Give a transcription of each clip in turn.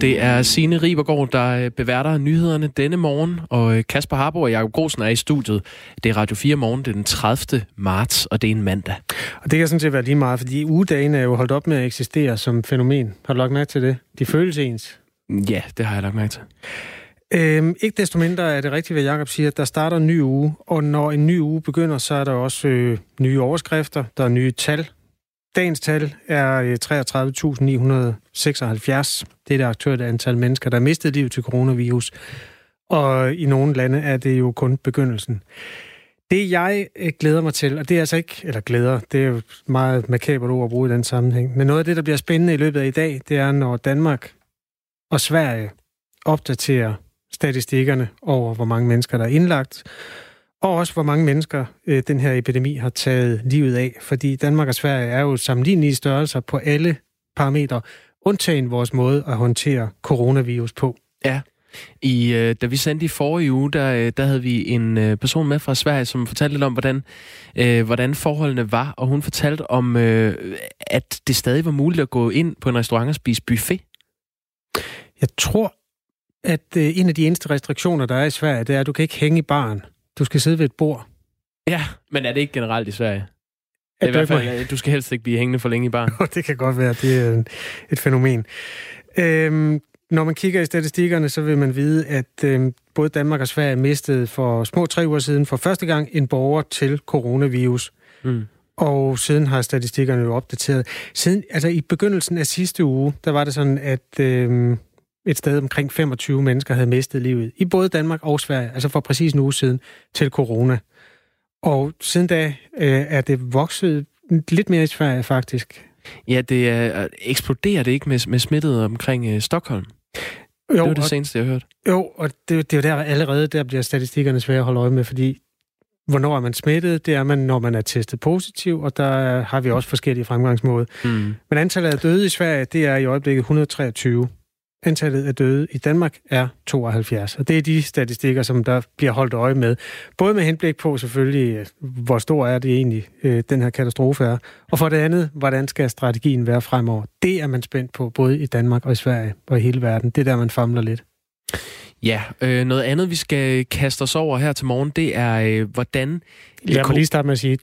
Det er Signe Ribergaard, der øh, beværter nyhederne denne morgen, og øh, Kasper Harbo og Jakob Grosen er i studiet. Det er Radio 4 morgen, det er den 30. marts, og det er en mandag. Og det kan sådan set være lige meget, fordi ugedagene er jo holdt op med at eksistere som fænomen. Har du lagt mærke til det? De føles ens. Ja, det har jeg lagt mærke til. Øhm, ikke desto mindre er det rigtigt, hvad Jacob siger. Der starter en ny uge, og når en ny uge begynder, så er der også øh, nye overskrifter, der er nye tal. Dagens tal er øh, 33.976. Det er det aktuelle antal mennesker, der mistede livet til coronavirus. Og i nogle lande er det jo kun begyndelsen. Det jeg øh, glæder mig til, og det er altså ikke, eller glæder, det er jo meget makabert ord at bruge i den sammenhæng, men noget af det, der bliver spændende i løbet af i dag, det er, når Danmark og Sverige opdaterer statistikkerne over, hvor mange mennesker, der er indlagt, og også hvor mange mennesker øh, den her epidemi har taget livet af. Fordi Danmark og Sverige er jo sammenlignelige størrelser på alle parametre, undtagen vores måde at håndtere coronavirus på. Ja. I, øh, da vi sendte i forrige uge, der, øh, der havde vi en øh, person med fra Sverige, som fortalte lidt om, hvordan, øh, hvordan forholdene var, og hun fortalte om, øh, at det stadig var muligt at gå ind på en restaurant og spise buffet. Jeg tror, at øh, en af de eneste restriktioner, der er i Sverige, det er, at du kan ikke hænge i baren. Du skal sidde ved et bord. Ja, men er det ikke generelt i Sverige? Det er i hvert fald, du skal helst ikke blive hængende for længe i baren. det kan godt være, det er et fænomen. Øhm, når man kigger i statistikkerne, så vil man vide, at øhm, både Danmark og Sverige mistede for små tre uger siden for første gang en borger til coronavirus. Mm. Og siden har statistikkerne jo opdateret. Siden, altså i begyndelsen af sidste uge, der var det sådan, at øhm, et sted omkring 25 mennesker havde mistet livet i både Danmark og Sverige, altså for præcis en uge siden, til corona. Og siden da øh, er det vokset lidt mere i Sverige faktisk. Ja, det er, eksploderer det ikke med, med smittet omkring øh, Stockholm? Jo, det var det seneste, jeg har hørt. Jo, og det, det er jo der allerede, der bliver statistikkerne svære at holde øje med, fordi hvornår er man smittet? Det er man, når man er testet positiv, og der har vi også forskellige fremgangsmåder. Mm. Men antallet af døde i Sverige, det er i øjeblikket 123 antallet af døde i Danmark er 72. Og det er de statistikker, som der bliver holdt øje med. Både med henblik på selvfølgelig, hvor stor er det egentlig, øh, den her katastrofe er. Og for det andet, hvordan skal strategien være fremover? Det er man spændt på, både i Danmark og i Sverige og i hele verden. Det er der, man famler lidt. Ja, øh, noget andet, vi skal kaste os over her til morgen, det er, øh, hvordan... Jeg må lige starte med at sige,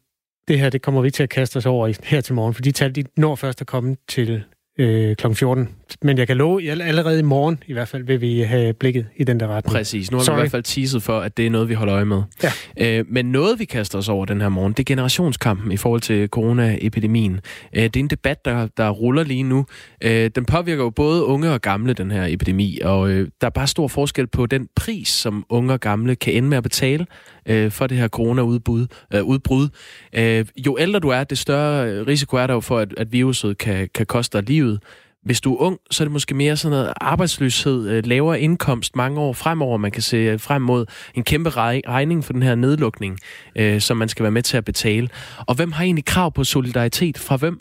det her det kommer vi til at kaste os over her til morgen, for de tal de når først at komme til øh, kl. 14. Men jeg kan love, at allerede i morgen i hvert fald vil vi have blikket i den der retning. Præcis. Nu har Sorry. vi i hvert fald teaset for, at det er noget, vi holder øje med. Ja. Øh, men noget, vi kaster os over den her morgen, det er generationskampen i forhold til coronaepidemien. Øh, det er en debat, der, der ruller lige nu. Øh, den påvirker jo både unge og gamle, den her epidemi, og øh, der er bare stor forskel på den pris, som unge og gamle kan ende med at betale øh, for det her corona-udbrud. Øh, udbrud. Øh, jo ældre du er, det større risiko er der jo for, at, at viruset kan, kan koste dig livet. Hvis du er ung, så er det måske mere sådan noget arbejdsløshed, øh, lavere indkomst mange år fremover. Man kan se øh, frem mod en kæmpe regning for den her nedlukning, øh, som man skal være med til at betale. Og hvem har egentlig krav på solidaritet fra hvem?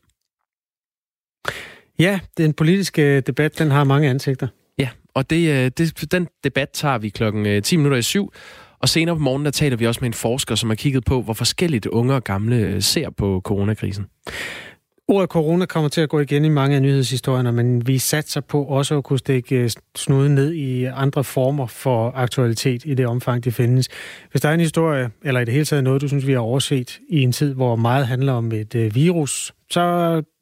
Ja, den politiske debat, den har mange ansigter. Ja, og det, det, den debat tager vi klokken 10 minutter i syv. Og senere på morgenen, der taler vi også med en forsker, som har kigget på, hvor forskelligt unge og gamle ser på coronakrisen. Ordet corona kommer til at gå igen i mange af nyhedshistorierne, men vi satser på også at kunne stikke øh, snuden ned i andre former for aktualitet i det omfang, det findes. Hvis der er en historie, eller i det hele taget noget, du synes, vi har overset i en tid, hvor meget handler om et øh, virus, så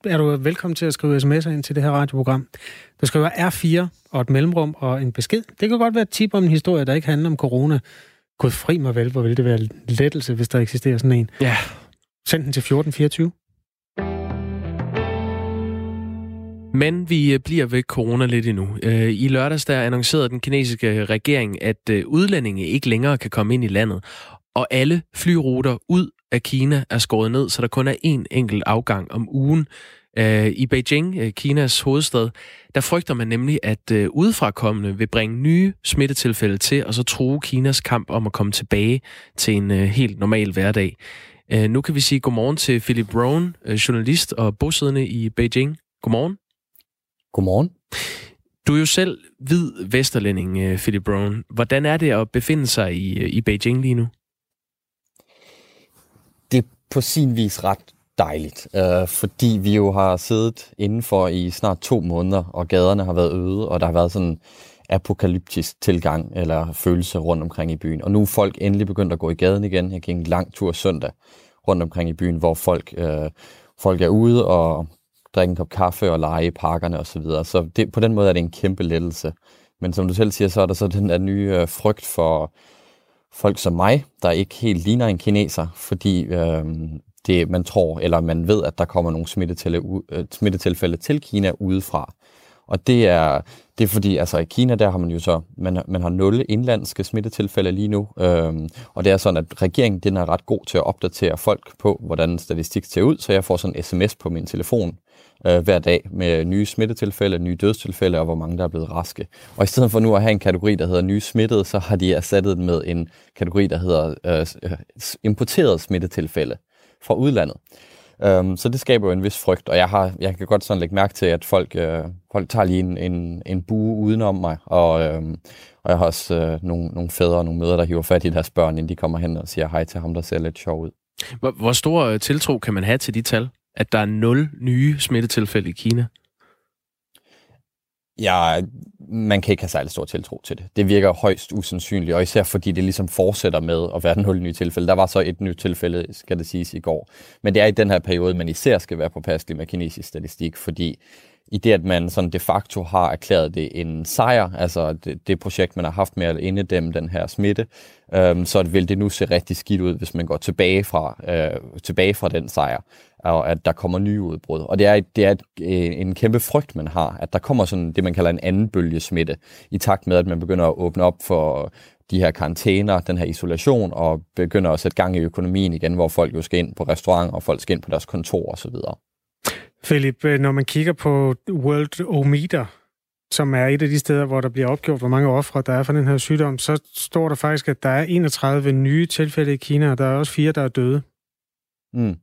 er du velkommen til at skrive sms'er ind til det her radioprogram. Du skriver R4 og et mellemrum og en besked. Det kan godt være et tip om en historie, der ikke handler om corona. Gud fri mig vel, hvor vil det være lettelse, hvis der eksisterer sådan en. Ja. Send den til 1424. Men vi øh, bliver ved corona lidt endnu. Øh, I lørdags der annoncerede den kinesiske regering, at øh, udlændinge ikke længere kan komme ind i landet. Og alle flyruter ud af Kina er skåret ned, så der kun er én enkelt afgang om ugen. I Beijing, Kinas hovedstad, der frygter man nemlig, at udefrakommende vil bringe nye smittetilfælde til, og så true Kinas kamp om at komme tilbage til en helt normal hverdag. Nu kan vi sige godmorgen til Philip Brown, journalist og bosiddende i Beijing. Godmorgen. Godmorgen. Du er jo selv hvid vesterlænding, øh, Philip Brown. Hvordan er det at befinde sig i, øh, i Beijing lige nu? Det er på sin vis ret dejligt, øh, fordi vi jo har siddet indenfor i snart to måneder, og gaderne har været øde, og der har været sådan apokalyptisk tilgang eller følelse rundt omkring i byen. Og nu er folk endelig begyndt at gå i gaden igen. Jeg gik en lang tur søndag rundt omkring i byen, hvor folk, øh, folk er ude og drikke en kop kaffe og lege i parkerne osv. Så, videre. så det, på den måde er det en kæmpe lettelse. Men som du selv siger, så er der så den der nye øh, frygt for folk som mig, der ikke helt ligner en kineser, fordi øh, det, man tror, eller man ved, at der kommer nogle smittetilfælde, øh, smittetilfælde til Kina udefra. Og det er, det er fordi, altså i Kina, der har man jo så, man, man har nul indlandske smittetilfælde lige nu, øhm, og det er sådan, at regeringen den er ret god til at opdatere folk på, hvordan statistik ser ud, så jeg får sådan en sms på min telefon øh, hver dag med nye smittetilfælde, nye dødstilfælde og hvor mange der er blevet raske. Og i stedet for nu at have en kategori, der hedder nye smittede, så har de erstattet den med en kategori, der hedder øh, øh importeret smittetilfælde fra udlandet. Øhm, så det skaber jo en vis frygt, og jeg, har, jeg kan godt sådan lægge mærke til, at folk, øh, folk tager lige en, en, en bue udenom mig, og, øh, og jeg har også øh, nogle, nogle fædre og nogle mødre, der hiver fat i deres børn, inden de kommer hen og siger hej til ham, der ser lidt sjov ud. Hvor, hvor stor øh, tiltro kan man have til de tal, at der er nul nye smittetilfælde i Kina? Ja, man kan ikke have særlig stor tiltro til det. Det virker højst usandsynligt, og især fordi det ligesom fortsætter med at være nul nye tilfælde. Der var så et nyt tilfælde, skal det siges, i går. Men det er i den her periode, man især skal være påpasselig med kinesisk statistik, fordi i det, at man sådan de facto har erklæret det en sejr, altså det, det projekt, man har haft med at inddæmme den her smitte, øhm, så vil det nu se rigtig skidt ud, hvis man går tilbage fra, øh, tilbage fra den sejr, og at der kommer nye udbrud. Og det er, det er et, en kæmpe frygt, man har, at der kommer sådan det, man kalder en anden bølge smitte, i takt med, at man begynder at åbne op for de her karantæner, den her isolation, og begynder at sætte gang i økonomien igen, hvor folk jo skal ind på restaurant, og folk skal ind på deres kontor osv. Philip, øh, når man kigger på World Ometer, som er et af de steder, hvor der bliver opgjort, hvor mange ofre der er for den her sygdom, så står der faktisk, at der er 31 nye tilfælde i Kina, og der er også fire, der er døde. Mm.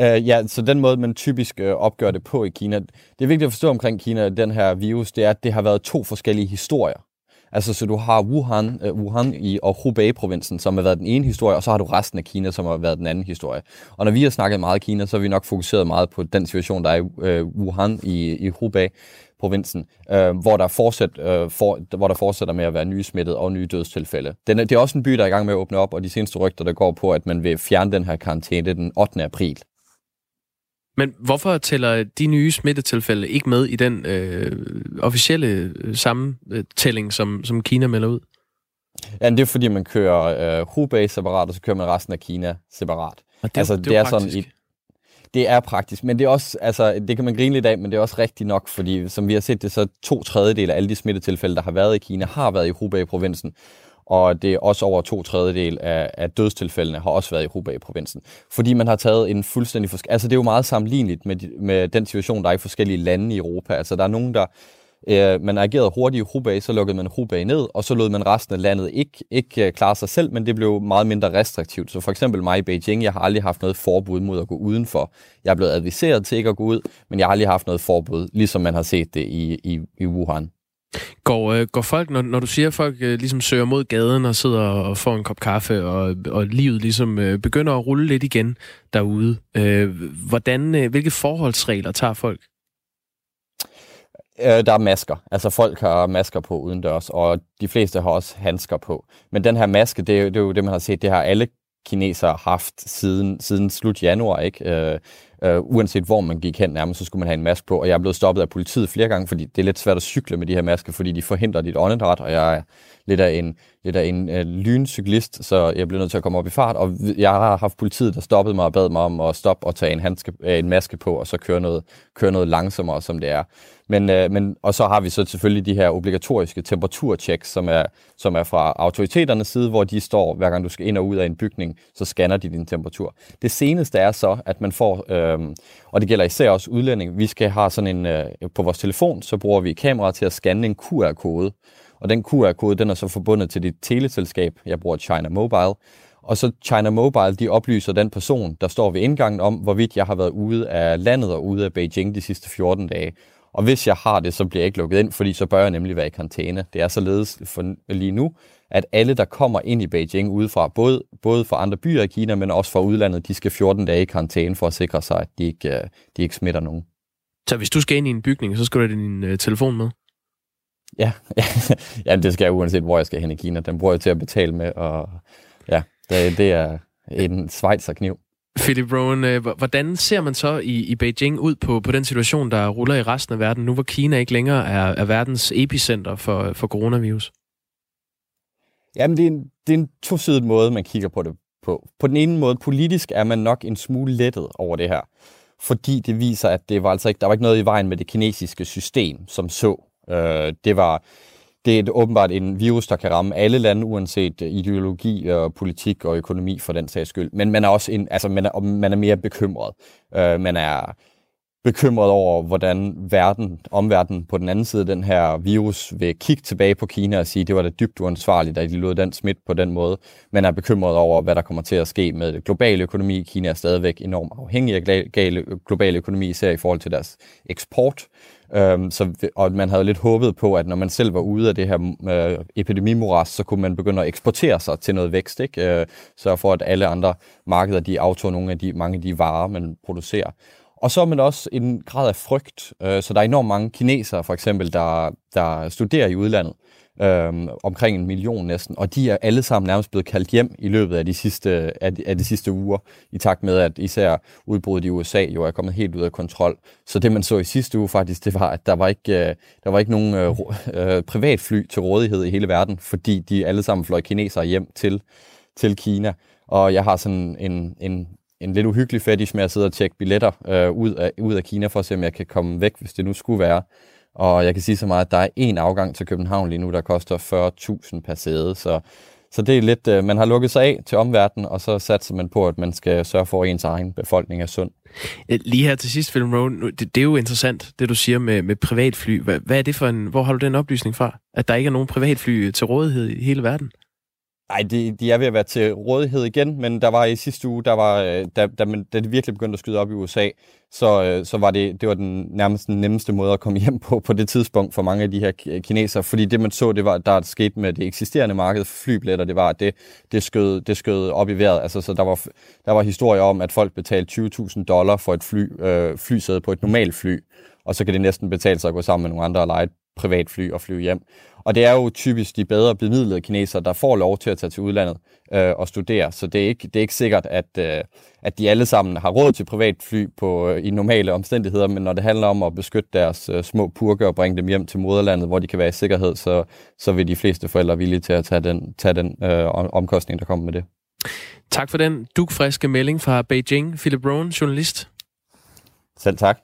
Uh, ja, så den måde, man typisk uh, opgør det på i Kina, det er vigtigt at forstå omkring Kina, den her virus, det er, at det har været to forskellige historier. Altså, så du har Wuhan, uh, Wuhan i, og Hubei-provinsen, som har været den ene historie, og så har du resten af Kina, som har været den anden historie. Og når vi har snakket meget Kina, så har vi nok fokuseret meget på den situation, der er i uh, Wuhan i, i Hubei provinsen, øh, hvor, der fortsat, øh, for, hvor der fortsætter med at være nye smittede og nye dødstilfælde. Den er, det er også en by, der er i gang med at åbne op, og de seneste rygter, der går på, at man vil fjerne den her karantæne den 8. april. Men hvorfor tæller de nye smittetilfælde ikke med i den øh, officielle øh, sammentælling, som, som Kina melder ud? Ja, det er fordi, man kører øh, Hubei separat, og så kører man resten af Kina separat. Og det, altså, det, det er, sådan et, det er praktisk, men det er også, altså, det kan man grine lidt af, men det er også rigtigt nok, fordi som vi har set det, så to tredjedel af alle de smittetilfælde, der har været i Kina, har været i Hubei-provinsen og det er også over to tredjedel af, af dødstilfældene har også været i Hubei-provinsen. Fordi man har taget en fuldstændig... Forske- altså det er jo meget sammenligneligt med, med den situation, der er i forskellige lande i Europa. Altså der er nogen, der... Øh, man agerede hurtigt i Hubei, så lukkede man Hubei ned, og så lod man resten af landet ikke, ikke øh, klare sig selv, men det blev meget mindre restriktivt. Så for eksempel mig i Beijing, jeg har aldrig haft noget forbud mod at gå udenfor. Jeg er blevet adviseret til ikke at gå ud, men jeg har aldrig haft noget forbud, ligesom man har set det i, i, i Wuhan. Går, øh, går folk, når, når du siger, at folk øh, ligesom søger mod gaden og sidder og får en kop kaffe, og, og livet ligesom øh, begynder at rulle lidt igen derude, øh, hvordan, øh, hvilke forholdsregler tager folk? Øh, der er masker. Altså folk har masker på udendørs, og de fleste har også handsker på. Men den her maske, det er, det er jo det, man har set, det har alle kinesere haft siden, siden slut januar, ikke? Øh, øh, uanset hvor man gik hen nærmest, så skulle man have en maske på. Og jeg er blevet stoppet af politiet flere gange, fordi det er lidt svært at cykle med de her masker, fordi de forhindrer dit åndedræt, og jeg er lidt af en, lidt af en øh, lyncyklist, så jeg bliver nødt til at komme op i fart. Og jeg har haft politiet, der stoppede mig og bad mig om at stoppe og tage en, handske, øh, en maske på, og så køre noget, køre noget langsommere, som det er. Men, øh, men, og så har vi så selvfølgelig de her obligatoriske temperaturchecks, som er, som er fra autoriteternes side, hvor de står, hver gang du skal ind og ud af en bygning, så scanner de din temperatur. Det seneste er så, at man får, øh, Øhm, og det gælder især også udlænding, vi skal have sådan en, øh, på vores telefon, så bruger vi kamera til at scanne en QR-kode. Og den QR-kode, den er så forbundet til dit teleselskab. Jeg bruger China Mobile. Og så China Mobile, de oplyser den person, der står ved indgangen om, hvorvidt jeg har været ude af landet og ude af Beijing de sidste 14 dage. Og hvis jeg har det, så bliver jeg ikke lukket ind, fordi så bør jeg nemlig være i karantæne. Det er således for lige nu, at alle, der kommer ind i Beijing udefra, både, både fra andre byer i Kina, men også fra udlandet, de skal 14 dage i karantæne for at sikre sig, at de ikke, øh, de ikke smitter nogen. Så hvis du skal ind i en bygning, så skal du have din uh, telefon med? Ja, ja det skal jeg uanset, hvor jeg skal hen i Kina. Den bruger jeg til at betale med, og ja, det, det er en kniv. Philip Rowan, øh, hvordan ser man så i, i Beijing ud på, på den situation, der ruller i resten af verden, nu hvor Kina ikke længere er, er verdens epicenter for, for coronavirus? Jamen, det er, en, det er en tosidig måde, man kigger på det på. På den ene måde, politisk er man nok en smule lettet over det her, fordi det viser, at det var altså ikke, der var ikke noget i vejen med det kinesiske system, som så. Øh, det var det er åbenbart en virus, der kan ramme alle lande, uanset øh, ideologi og politik og økonomi for den sags skyld. Men man er også en, altså man er, man er mere bekymret. Øh, man er bekymret over, hvordan verden, omverdenen på den anden side af den her virus vil kigge tilbage på Kina og sige, at det var da dybt uansvarligt, at de lod den smidt på den måde. Man er bekymret over, hvad der kommer til at ske med global økonomi. Kina er stadigvæk enormt afhængig af global økonomi, især i forhold til deres eksport. Øhm, så, og man havde lidt håbet på, at når man selv var ude af det her øh, epidemimoras, så kunne man begynde at eksportere sig til noget vækst. Ikke? Øh, så for at alle andre markeder, de aftog nogle af de, mange af de varer, man producerer. Og så er man også en grad af frygt. Øh, så der er enormt mange kinesere, for eksempel, der, der studerer i udlandet øhm, omkring en million næsten, og de er alle sammen nærmest blevet kaldt hjem i løbet af de sidste, af de, af de sidste uger, i takt med, at især udbruddet i USA jo er kommet helt ud af kontrol. Så det, man så i sidste uge faktisk, det var, at der var ikke, øh, der var ikke nogen øh, øh, privatfly til rådighed i hele verden, fordi de alle sammen fløj kinesere hjem til, til Kina. Og jeg har sådan en, en, en lidt uhyggelig fetish med at sidde og tjekke billetter øh, ud, af, ud af Kina, for at se, om jeg kan komme væk, hvis det nu skulle være. Og jeg kan sige så meget, at der er en afgang til København lige nu, der koster 40.000 per sæde. Så, så det er lidt, øh, man har lukket sig af til omverdenen, og så satser man på, at man skal sørge for, at ens egen befolkning er sund. Øh, lige her til sidst, Film Rowan, det, det er jo interessant, det du siger med, med privatfly. Hvad, hvad er det for en, hvor har du den oplysning fra? At der ikke er nogen privatfly til rådighed i hele verden? Nej, de, de er ved at være til rådighed igen, men der var i sidste uge, der var, øh, da, da, da, da det virkelig begyndte at skyde op i USA, så, øh, så var det, det var den nærmest den nemmeste måde at komme hjem på på det tidspunkt for mange af de her kinesere, fordi det man så, det var, der skete med det eksisterende marked for flybilletter, det var, at det, det, skød, det skød op i vejret. Altså, så der var, der var historier om, at folk betalte 20.000 dollar for et fly, øh, flysæde på et normalt fly, og så kan det næsten betale sig at gå sammen med nogle andre og lege et privatfly og flyve hjem. Og det er jo typisk de bedre bemidlede kinesere, der får lov til at tage til udlandet øh, og studere. Så det er ikke, det er ikke sikkert, at, øh, at de alle sammen har råd til privatfly på, øh, i normale omstændigheder, men når det handler om at beskytte deres øh, små purker og bringe dem hjem til moderlandet, hvor de kan være i sikkerhed, så, så vil de fleste forældre villige til at tage den, tage den øh, omkostning, der kommer med det. Tak for den dugfriske melding fra Beijing. Philip Rohn, journalist. Selv tak.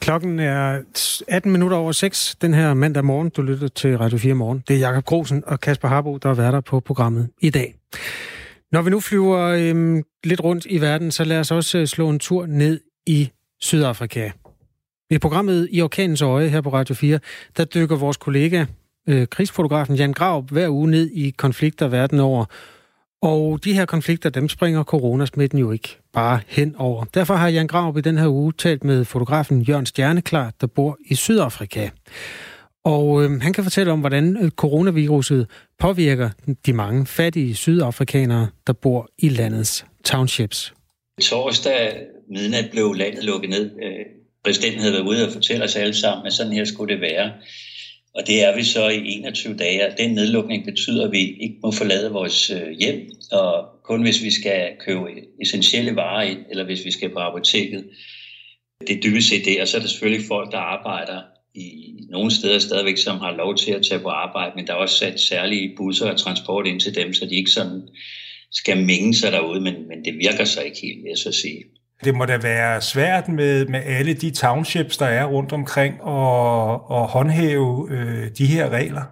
Klokken er 18 minutter over 6 den her mandag morgen. Du lytter til Radio 4 morgen. Det er Jakob Grosen og Kasper Harbo, der er værter på programmet i dag. Når vi nu flyver øhm, lidt rundt i verden, så lad os også øh, slå en tur ned i Sydafrika. I programmet I Orkanens Øje her på Radio 4, der dykker vores kollega, øh, krigsfotografen Jan Grav, hver uge ned i konflikter verden over, og de her konflikter, dem springer coronasmitten jo ikke bare hen over. Derfor har Jan Graup i den her uge talt med fotografen Jørgen Stjerneklar, der bor i Sydafrika. Og øh, han kan fortælle om, hvordan øh, coronaviruset påvirker de mange fattige sydafrikanere, der bor i landets townships. Torsdag midnat blev landet lukket ned. Øh, præsidenten havde været ude og fortælle os alle sammen, at sådan her skulle det være. Og det er vi så i 21 dage, og den nedlukning betyder, at vi ikke må forlade vores øh, hjem, og kun hvis vi skal købe essentielle varer ind, eller hvis vi skal på apoteket. Det er dybest set det, og så er der selvfølgelig folk, der arbejder i nogle steder stadigvæk, som har lov til at tage på arbejde, men der er også sat særlige busser og transport ind til dem, så de ikke sådan skal mænge sig derude, men, men det virker så ikke helt, vil jeg så sige. Det må da være svært med, med alle de townships, der er rundt omkring, og, og håndhæve øh, de her regler.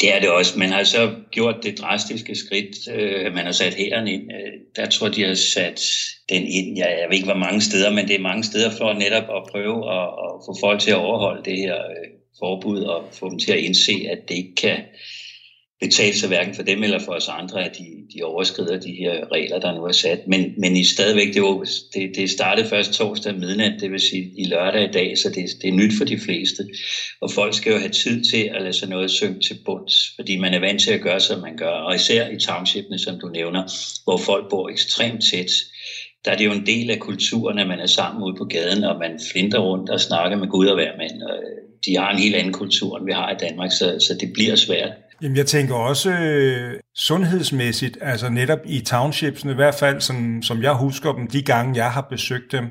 Det er det også. Man har så gjort det drastiske skridt. Øh, man har sat hæren ind. Øh, der tror de har sat den ind. Jeg ved ikke, hvor mange steder, men det er mange steder for netop at prøve at, at få folk til at overholde det her øh, forbud og få dem til at indse, at det ikke kan betale sig hverken for dem eller for os andre, at de, de overskrider de her regler, der nu er sat. Men, men i stadigvæk, det, var, det, det startede først torsdag midnat, det vil sige i lørdag i dag, så det, det er nyt for de fleste. Og folk skal jo have tid til at lade sig noget synge til bunds, fordi man er vant til at gøre, som man gør. Og især i townshipene, som du nævner, hvor folk bor ekstremt tæt, der er det jo en del af kulturen, at man er sammen ude på gaden, og man flinter rundt og snakker med Gud og hver mand. Øh, de har en helt anden kultur, end vi har i Danmark, så, så det bliver svært. Jamen, jeg tænker også øh, sundhedsmæssigt, altså netop i townshipsene, i hvert fald som, som jeg husker dem, de gange jeg har besøgt dem,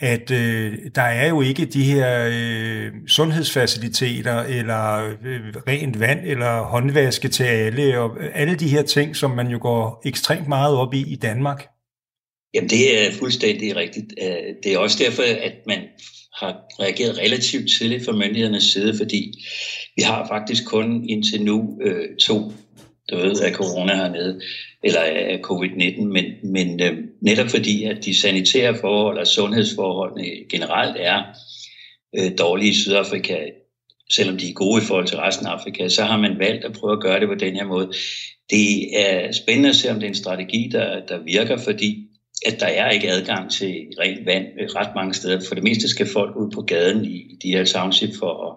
at øh, der er jo ikke de her øh, sundhedsfaciliteter, eller øh, rent vand, eller håndvaske til alle, og alle de her ting, som man jo går ekstremt meget op i i Danmark. Jamen, det er fuldstændig rigtigt. Øh, det er også derfor, at man har reageret relativt tidligt fra myndighedernes side, fordi vi har faktisk kun indtil nu øh, to døde af corona hernede, eller af covid-19, men, men øh, netop fordi, at de sanitære forhold og sundhedsforholdene generelt er øh, dårlige i Sydafrika, selvom de er gode i forhold til resten af Afrika, så har man valgt at prøve at gøre det på den her måde. Det er spændende at se, om det er en strategi, der, der virker, fordi at der er ikke adgang til rent vand øh, ret mange steder. For det meste skal folk ud på gaden i, de her township for at,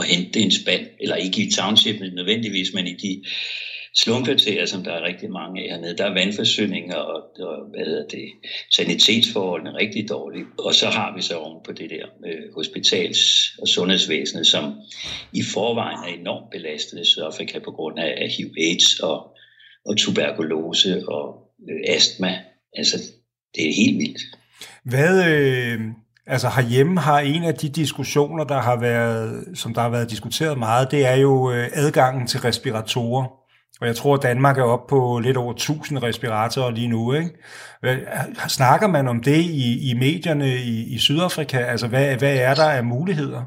at hente en spand, eller ikke i township nødvendigvis, men i de slumkvarterer, som der er rigtig mange af hernede. Der er vandforsyninger og, og hvad hedder det, sanitetsforholdene rigtig dårlige. Og så har vi så oven på det der øh, hospitals- og sundhedsvæsenet, som i forvejen er enormt belastet i Sydafrika på grund af HIV-AIDS og, og tuberkulose og øh, astma Altså, det er helt vildt. Hvad, øh, altså herhjemme har en af de diskussioner, der har været, som der har været diskuteret meget, det er jo øh, adgangen til respiratorer. Og jeg tror, at Danmark er oppe på lidt over 1000 respiratorer lige nu. Ikke? Snakker man om det i, i medierne i, i Sydafrika? Altså, hvad, hvad er der af muligheder?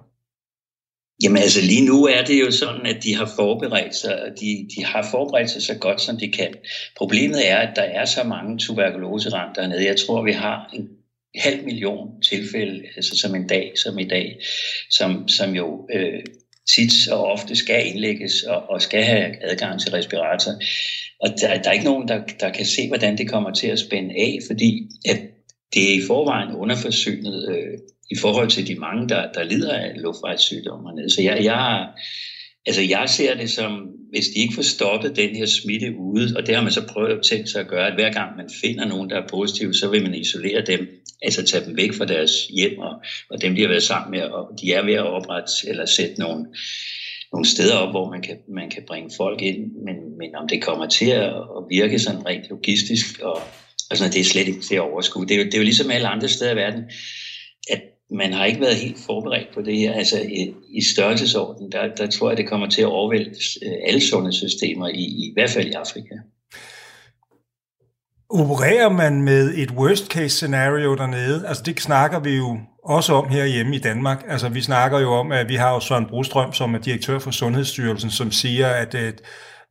Jamen altså lige nu er det jo sådan, at de har forberedt sig, og de, de har forberedt sig så godt, som de kan. Problemet er, at der er så mange tuberkuloseramte hernede. Jeg tror, vi har en halv million tilfælde, altså som en dag, som i dag, som, som jo øh, tit og ofte skal indlægges og, og skal have adgang til respirator. Og der, der er ikke nogen, der, der kan se, hvordan det kommer til at spænde af, fordi at det er i forvejen underforsynet øh, i forhold til de mange, der, der lider af luftvejssygdomme hernede. Så jeg, jeg, altså jeg ser det som, hvis de ikke får stoppet den her smitte ude, og det har man så prøvet at tænke sig at gøre, at hver gang man finder nogen, der er positive, så vil man isolere dem, altså tage dem væk fra deres hjem, og, og dem de har været sammen med, og de er ved at oprette eller sætte nogle, nogle steder op, hvor man kan, man kan bringe folk ind, men, men om det kommer til at, at virke sådan rent logistisk, og, og sådan, det er slet ikke til at overskue. Det er, jo, det er jo ligesom alle andre steder i verden, at man har ikke været helt forberedt på det her. Altså i, i størrelsesorden, der, der tror jeg, det kommer til at overvælde øh, alle sundhedssystemer, i, i hvert fald i Afrika. Opererer man med et worst case scenario dernede? Altså det snakker vi jo også om herhjemme i Danmark. Altså vi snakker jo om, at vi har jo Søren Brostrøm, som er direktør for Sundhedsstyrelsen, som siger, at, at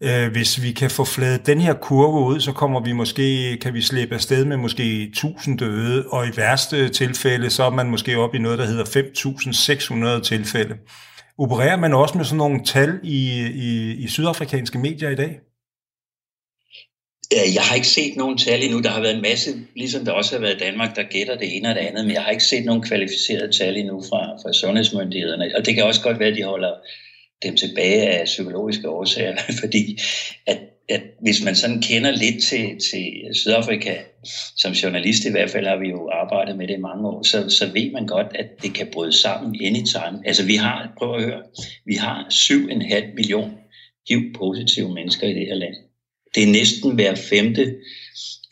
Øh, hvis vi kan få fladet den her kurve ud, så kommer vi måske, kan vi slippe afsted med måske 1000 døde, og i værste tilfælde, så er man måske op i noget, der hedder 5.600 tilfælde. Opererer man også med sådan nogle tal i, i, i sydafrikanske medier i dag? Jeg har ikke set nogen tal endnu. Der har været en masse, ligesom der også har været i Danmark, der gætter det ene og det andet, men jeg har ikke set nogen kvalificerede tal endnu fra, fra sundhedsmyndighederne. Og det kan også godt være, at de holder dem tilbage af psykologiske årsager, fordi at, at hvis man sådan kender lidt til, til Sydafrika, som journalist i hvert fald har vi jo arbejdet med det i mange år, så, så ved man godt, at det kan bryde sammen anytime. Altså vi har, prøv at høre, vi har 7,5 million HIV-positive mennesker i det her land. Det er næsten hver femte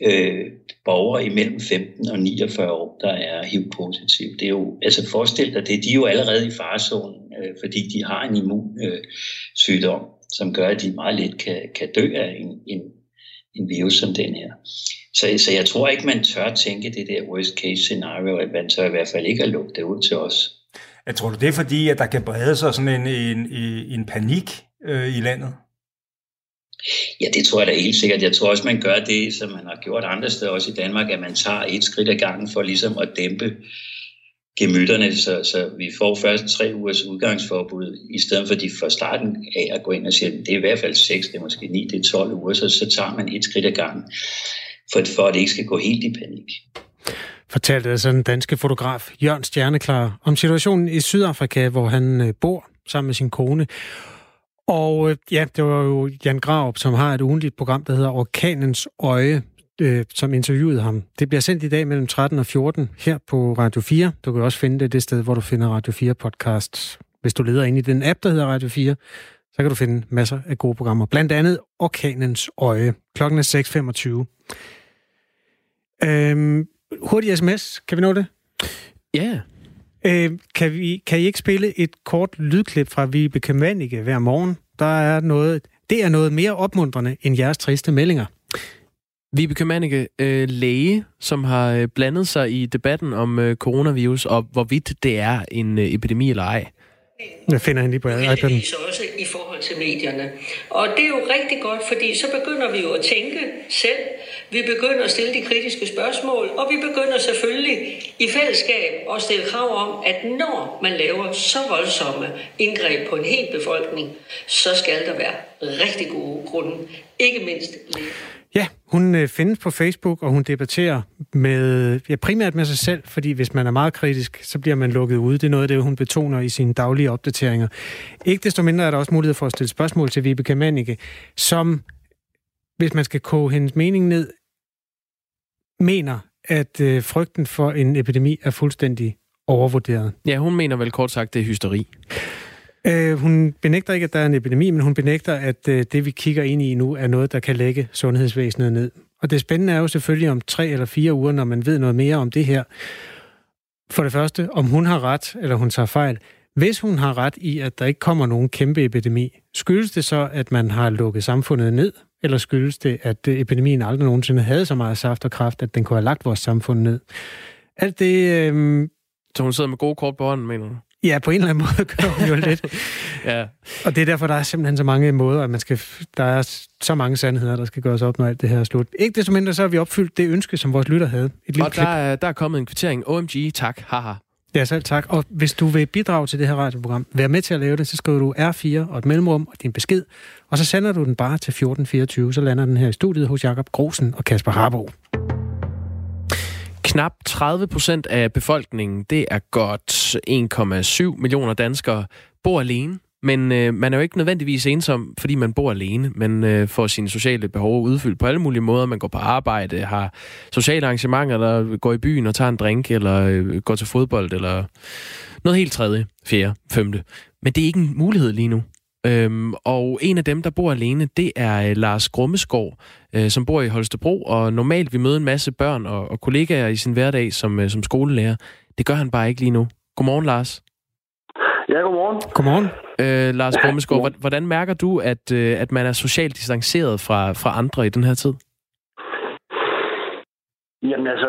øh, borger imellem 15 og 49 år, der er HIV-positiv. Det er jo, altså forestil dig det, de er jo allerede i farezonen, øh, fordi de har en immunsygdom, øh, som gør, at de meget let kan, kan dø af en, en, en virus som den her. Så, så jeg tror ikke, man tør tænke det der worst case scenario, at man tør i hvert fald ikke at lukke det ud til os. Jeg tror, det er fordi, at der kan brede sig sådan en, en, en panik øh, i landet? Ja, det tror jeg da helt sikkert. Jeg tror også, man gør det, som man har gjort andre steder, også i Danmark, at man tager et skridt ad gangen for ligesom at dæmpe gemytterne, så, så vi får først tre ugers udgangsforbud, i stedet for de fra starten af at gå ind og sige, det er i hvert fald 6, det er måske 9, det er 12 uger, så, så tager man et skridt ad gangen, for, for at det ikke skal gå helt i panik. Fortalte altså den danske fotograf Jørgen Stjerneklar om situationen i Sydafrika, hvor han øh, bor sammen med sin kone. Og øh, ja, det var jo Jan Graup, som har et ugentligt program, der hedder Orkanens Øje, øh, som interviewede ham. Det bliver sendt i dag mellem 13 og 14 her på Radio 4. Du kan også finde det det sted, hvor du finder Radio 4 podcast. Hvis du leder ind i den app, der hedder Radio 4, så kan du finde masser af gode programmer. Blandt andet Orkanens Øje. Klokken er 6.25. Øhm, hurtig sms. Kan vi nå det? Ja. Øh, kan, vi, kan I ikke spille et kort lydklip fra Vibeke Manike hver morgen? Der er noget, det er noget mere opmuntrende end jeres triste meldinger. Vibeke Manike, øh, læge, som har øh, blandet sig i debatten om øh, coronavirus, og hvorvidt det er en øh, epidemi eller ej. Jeg finder hende lige på iPad'en. også i forhold til medierne. Og det er jo rigtig godt, fordi så begynder vi jo at tænke selv. Vi begynder at stille de kritiske spørgsmål, og vi begynder selvfølgelig i fællesskab at stille krav om, at når man laver så voldsomme indgreb på en hel befolkning, så skal der være rigtig gode grunde. Ikke mindst Ja, hun øh, findes på Facebook, og hun debatterer med, ja, primært med sig selv, fordi hvis man er meget kritisk, så bliver man lukket ude. Det er noget af det, hun betoner i sine daglige opdateringer. Ikke desto mindre er der også mulighed for at stille spørgsmål til Vibeke Mannicke, som, hvis man skal koge hendes mening ned, mener, at øh, frygten for en epidemi er fuldstændig overvurderet. Ja, hun mener vel kort sagt, det er hysteri. Øh, hun benægter ikke, at der er en epidemi, men hun benægter, at øh, det, vi kigger ind i nu, er noget, der kan lægge sundhedsvæsenet ned. Og det spændende er jo selvfølgelig om tre eller fire uger, når man ved noget mere om det her. For det første, om hun har ret, eller hun tager fejl. Hvis hun har ret i, at der ikke kommer nogen kæmpe epidemi, skyldes det så, at man har lukket samfundet ned, eller skyldes det, at øh, epidemien aldrig nogensinde havde så meget saft og kraft, at den kunne have lagt vores samfund ned? Alt det... Øh... Så hun sidder med gode kort på hånden, mener du? Ja, på en eller anden måde gør hun jo lidt. ja. Og det er derfor, der er simpelthen så mange måder, at man skal, der er så mange sandheder, der skal gøres op, når alt det her er slut. Ikke desto mindre, så har vi opfyldt det ønske, som vores lytter havde. Et lille og der, er, der er kommet en kvittering. OMG, tak, haha. Ja, selv tak. Og hvis du vil bidrage til det her radioprogram, vær med til at lave det, så skriver du R4 og et mellemrum og din besked, og så sender du den bare til 1424, så lander den her i studiet hos Jakob Grosen og Kasper Harbo. Knap 30 procent af befolkningen, det er godt 1,7 millioner danskere, bor alene. Men øh, man er jo ikke nødvendigvis ensom, fordi man bor alene. Man øh, får sine sociale behov udfyldt på alle mulige måder. Man går på arbejde, har sociale arrangementer, eller går i byen og tager en drink, eller øh, går til fodbold, eller noget helt tredje, fjerde, femte. Men det er ikke en mulighed lige nu. Øhm, og en af dem, der bor alene, det er øh, Lars Grummeskov, øh, som bor i Holstebro, og normalt vi møder en masse børn og, og kollegaer i sin hverdag som, øh, som skolelærer. Det gør han bare ikke lige nu. Godmorgen, Lars. Ja, godmorgen. Godmorgen. Øh, Lars Grummeskov, ja. hvordan mærker du, at, øh, at man er socialt distanceret fra, fra andre i den her tid? Jamen altså,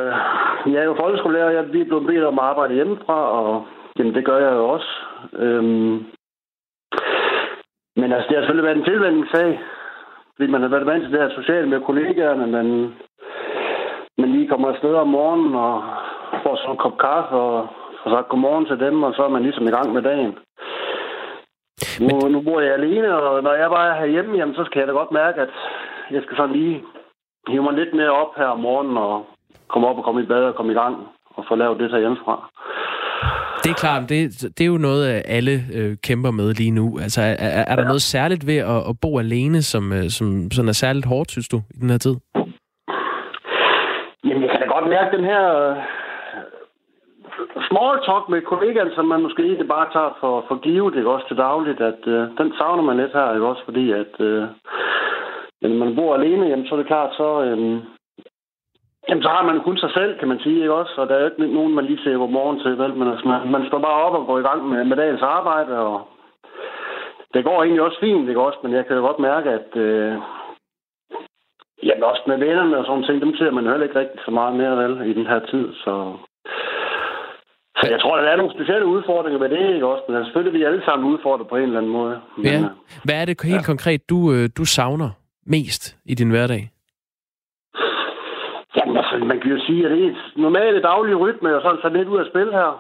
jeg er jo folkeskolelærer, jeg er blevet bedt om at arbejde hjemmefra, og jamen, det gør jeg jo også. Øhm, men altså, det har selvfølgelig været en tilvændingssag, fordi man har været vant til det her socialt med kollegaerne, men man lige kommer afsted om morgenen og får sådan en kop kaffe og får sagt godmorgen til dem, og så er man ligesom i gang med dagen. Nu, nu bor jeg alene, og når jeg bare er herhjemme, jamen, så skal jeg da godt mærke, at jeg skal sådan lige hive mig lidt mere op her om morgenen og komme op og komme i bad og komme i gang og få lavet det her hjemmefra. Det er klart, det, det er jo noget, alle øh, kæmper med lige nu. Altså, er, er, er der ja. noget særligt ved at, at bo alene, som, øh, som sådan er særligt hårdt, synes du, i den her tid? Jamen, jeg kan da godt mærke den her øh, small talk med kollegaen, som man måske ikke bare tager for, for givet, ikke også til dagligt, at øh, den savner man lidt her, ikke også, fordi at øh, når man bor alene, jamen, så er det klart, så, øh, Jamen, så har man kun sig selv, kan man sige, ikke også? Og der er jo ikke nogen, man lige siger godmorgen til, vel? Men altså, man, man står bare op og går i gang med, med dagens arbejde, og det går egentlig også fint, ikke også? Men jeg kan jo godt mærke, at øh, jamen, også med vennerne og sådan ting, dem ser man heller ikke rigtig så meget mere, vel, i den her tid, så... Så jeg tror, der er nogle specielle udfordringer med det, ikke også? Men selvfølgelig vi alle sammen udfordret på en eller anden måde. Men, ja. Hvad er det helt ja. konkret, du, øh, du savner mest i din hverdag? Men man kan jo sige, at det er et normalt daglig rytme, og sådan så lidt ud af spil her.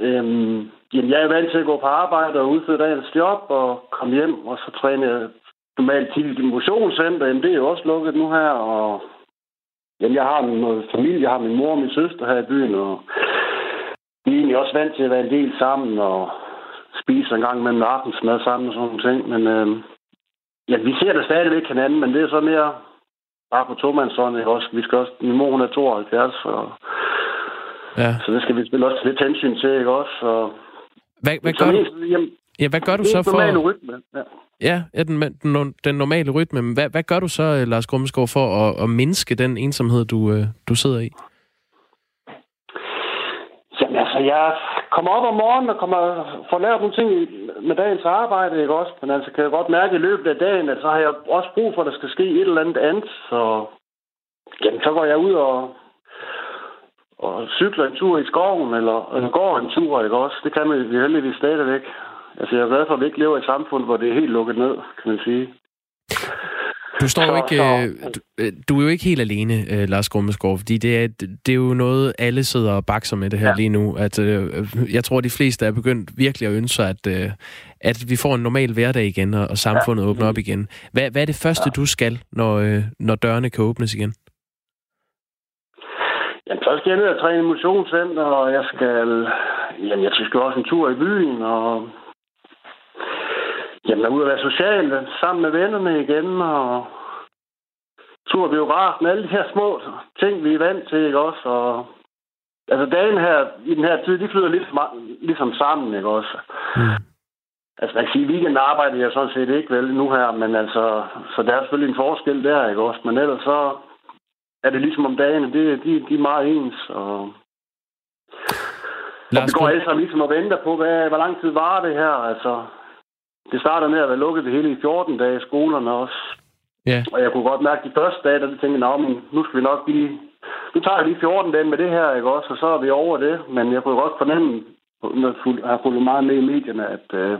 Øhm, jamen, jeg er vant til at gå på arbejde og udføre dagens job og komme hjem, og så træne jeg normalt til et motionscenter. Jamen, det er jo også lukket nu her, og jamen, jeg har noget familie. Jeg har min mor og min søster her i byen, og vi er egentlig også vant til at være en del sammen og spise en gang mellem aftensmad sammen og sådan nogle ting. Men øhm, ja, vi ser det stadigvæk hinanden, men det er så mere bare på tomandshånd, ikke også? Vi skal også, min mor, hun er 72, og ja. så det skal vi spille også lidt hensyn til, ikke også? Og, hvad, hvad, gør du? Jamen, ja, hvad gør du så for... Det rytme, ja. Ja, ja den, den, den normale rytme. Men hvad, hvad gør du så, øh, Lars Grummeskov, for at, at mindske den ensomhed, du, øh, du sidder i? Jamen altså, jeg kommer op om morgenen og kommer, får lavet nogle ting med dagens arbejde, ikke også? Men altså, kan jeg godt mærke i løbet af dagen, at så har jeg også brug for, at der skal ske et eller andet andet. Så, jamen, så går jeg ud og, og cykler en tur i skoven, eller, eller går en tur, ikke også? Det kan man heldigvis stadigvæk. Altså, jeg er glad for, at vi ikke lever i et samfund, hvor det er helt lukket ned, kan man sige. Du står jo ikke, øh, du, øh, du er jo ikke helt alene, øh, Lars Grummeskov, fordi det er, det er jo noget, alle sidder og bakser med det her ja. lige nu. At, jeg tror, de fleste er begyndt virkelig at ønske at, at vi får en normal hverdag igen, og, og samfundet ja. åbner op igen. Hvad, hvad er det første, ja. du skal, når, når dørene kan åbnes igen? Jamen, så skal jeg ned og træne motionscenter, og jeg skal, jamen, jeg skal også en tur i byen, og Jamen, ud at være social, sammen med vennerne igen, og tur biografen, alle de her små ting, vi er vant til, ikke også? Og, altså, dagen her, i den her tid, de flyder lidt, ligesom sammen, ikke også? Mm. Altså, man kan sige, weekenden arbejder jeg sådan set ikke vel nu her, men altså, så der er selvfølgelig en forskel der, ikke også? Men ellers så er det ligesom om dagen, det, de, de er meget ens, og, og vi går alle sammen ligesom og venter på, hvad, hvor lang tid var det her, altså det starter med at være lukket det hele i 14 dage, skolerne også. Ja. Og jeg kunne godt mærke de første dage, da jeg tænkte, men nu skal vi nok lige... Nu tager jeg lige 14 dage med det her, ikke også? Og så er vi over det. Men jeg kunne godt fornemme, når jeg har fulgt meget med i medierne, at øh,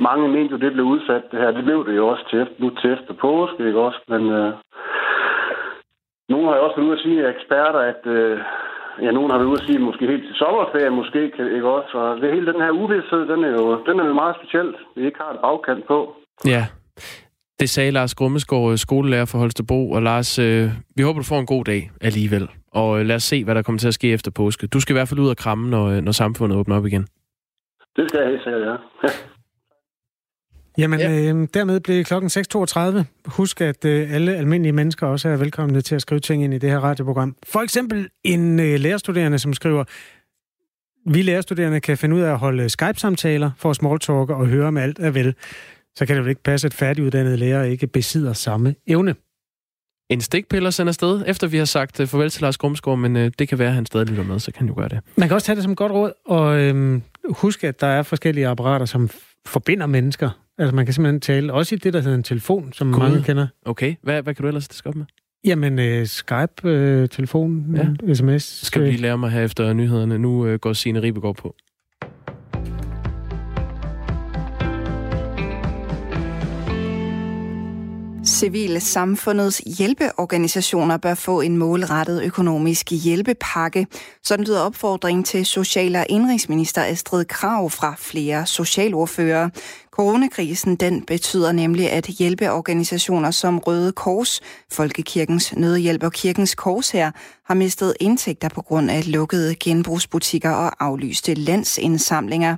mange mente jo, det blev udsat, det her. Det blev det jo også til, nu til efter påske, ikke også? Men øh, nogle har jo også været ude at sige, at eksperter, at øh, ja, nogen har været ude at sige, måske helt til sommerferie, måske, ikke også? Og det hele den her uvidshed, den er jo, den er jo meget specielt, vi ikke har et bagkant på. Ja, det sagde Lars Grummesgaard, skolelærer for Holstebro. Og Lars, øh, vi håber, du får en god dag alligevel. Og øh, lad os se, hvad der kommer til at ske efter påske. Du skal i hvert fald ud og kramme, når, øh, når samfundet åbner op igen. Det skal jeg helt sikkert, ja. Jamen, ja. øh, dermed blev klokken 6.32. Husk, at øh, alle almindelige mennesker også er velkomne til at skrive ting ind i det her radioprogram. For eksempel en øh, lærerstuderende, som skriver, vi lærerstuderende kan finde ud af at holde Skype-samtaler for smalltalk og høre, om alt er vel. Så kan det vel ikke passe, at færdiguddannede lærere ikke besidder samme evne. En stikpiller sender sted, efter vi har sagt øh, farvel til Lars Grumsgaard, men øh, det kan være, at han stadig lytter med, så kan han jo gøre det. Man kan også tage det som godt råd, og øh, huske, at der er forskellige apparater, som forbinder mennesker Altså man kan simpelthen tale, også i det, der hedder en telefon, som God. mange kender. Okay, hvad, hvad kan du ellers diske op med? Jamen, uh, Skype, uh, telefon, ja. sms. Skal vi lige lære mig her efter nyhederne. Nu uh, går Signe Ribegaard på. Civile samfundets hjælpeorganisationer bør få en målrettet økonomisk hjælpepakke. Sådan lyder opfordring til social- og indrigsminister Astrid Krav fra flere socialordfører. Coronakrisen den betyder nemlig, at hjælpeorganisationer som Røde Kors, Folkekirkens Nødhjælp og Kirkens Kors her har mistet indtægter på grund af lukkede genbrugsbutikker og aflyste landsindsamlinger.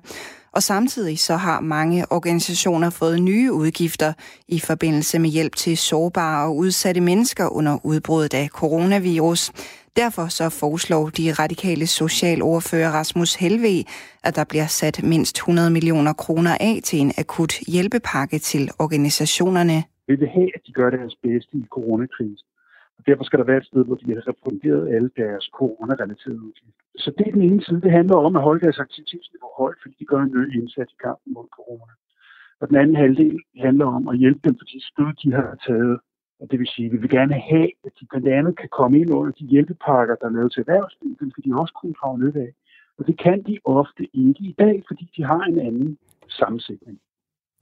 Og samtidig så har mange organisationer fået nye udgifter i forbindelse med hjælp til sårbare og udsatte mennesker under udbruddet af coronavirus. Derfor så foreslår de radikale socialordfører Rasmus Helve, at der bliver sat mindst 100 millioner kroner af til en akut hjælpepakke til organisationerne. Vi vil have, at de gør deres bedste i coronakrisen. Og derfor skal der være et sted, hvor de har refunderet alle deres coronarelaterede udgifter. Så det er den ene side. Det handler om at holde deres aktivitetsniveau højt, fordi de gør en ny indsats i kampen mod corona. Og den anden halvdel handler om at hjælpe dem for de stød, de har taget og det vil sige, at vi vil gerne have, at de blandt andet kan komme ind under de hjælpepakker, der er lavet til erhvervslivet, dem skal de også kunne drage nytte af. Og det kan de ofte ikke i dag, fordi de har en anden sammensætning.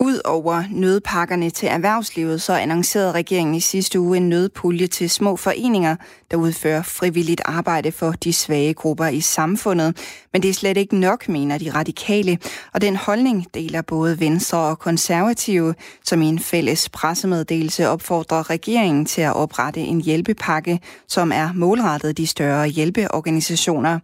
Udover nødpakkerne til erhvervslivet, så annoncerede regeringen i sidste uge en nødpulje til små foreninger, der udfører frivilligt arbejde for de svage grupper i samfundet. Men det er slet ikke nok, mener de radikale, og den holdning deler både Venstre og Konservative, som i en fælles pressemeddelelse opfordrer regeringen til at oprette en hjælpepakke, som er målrettet de større hjælpeorganisationer.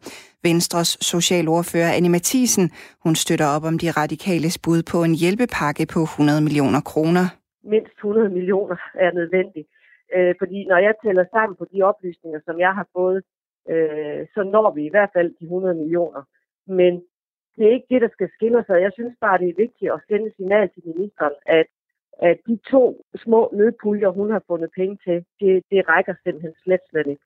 Venstres socialordfører Annie Mathisen, hun støtter op om de radikales bud på en hjælpepakke på 100 millioner kroner. Mindst 100 millioner er nødvendigt. Øh, fordi når jeg tæller sammen på de oplysninger, som jeg har fået, øh, så når vi i hvert fald de 100 millioner. Men det er ikke det, der skal skille sig. Jeg synes bare, det er vigtigt at sende signal til ministeren, at, at de to små nødpuljer, hun har fundet penge til, det, det rækker simpelthen slet, slet ikke.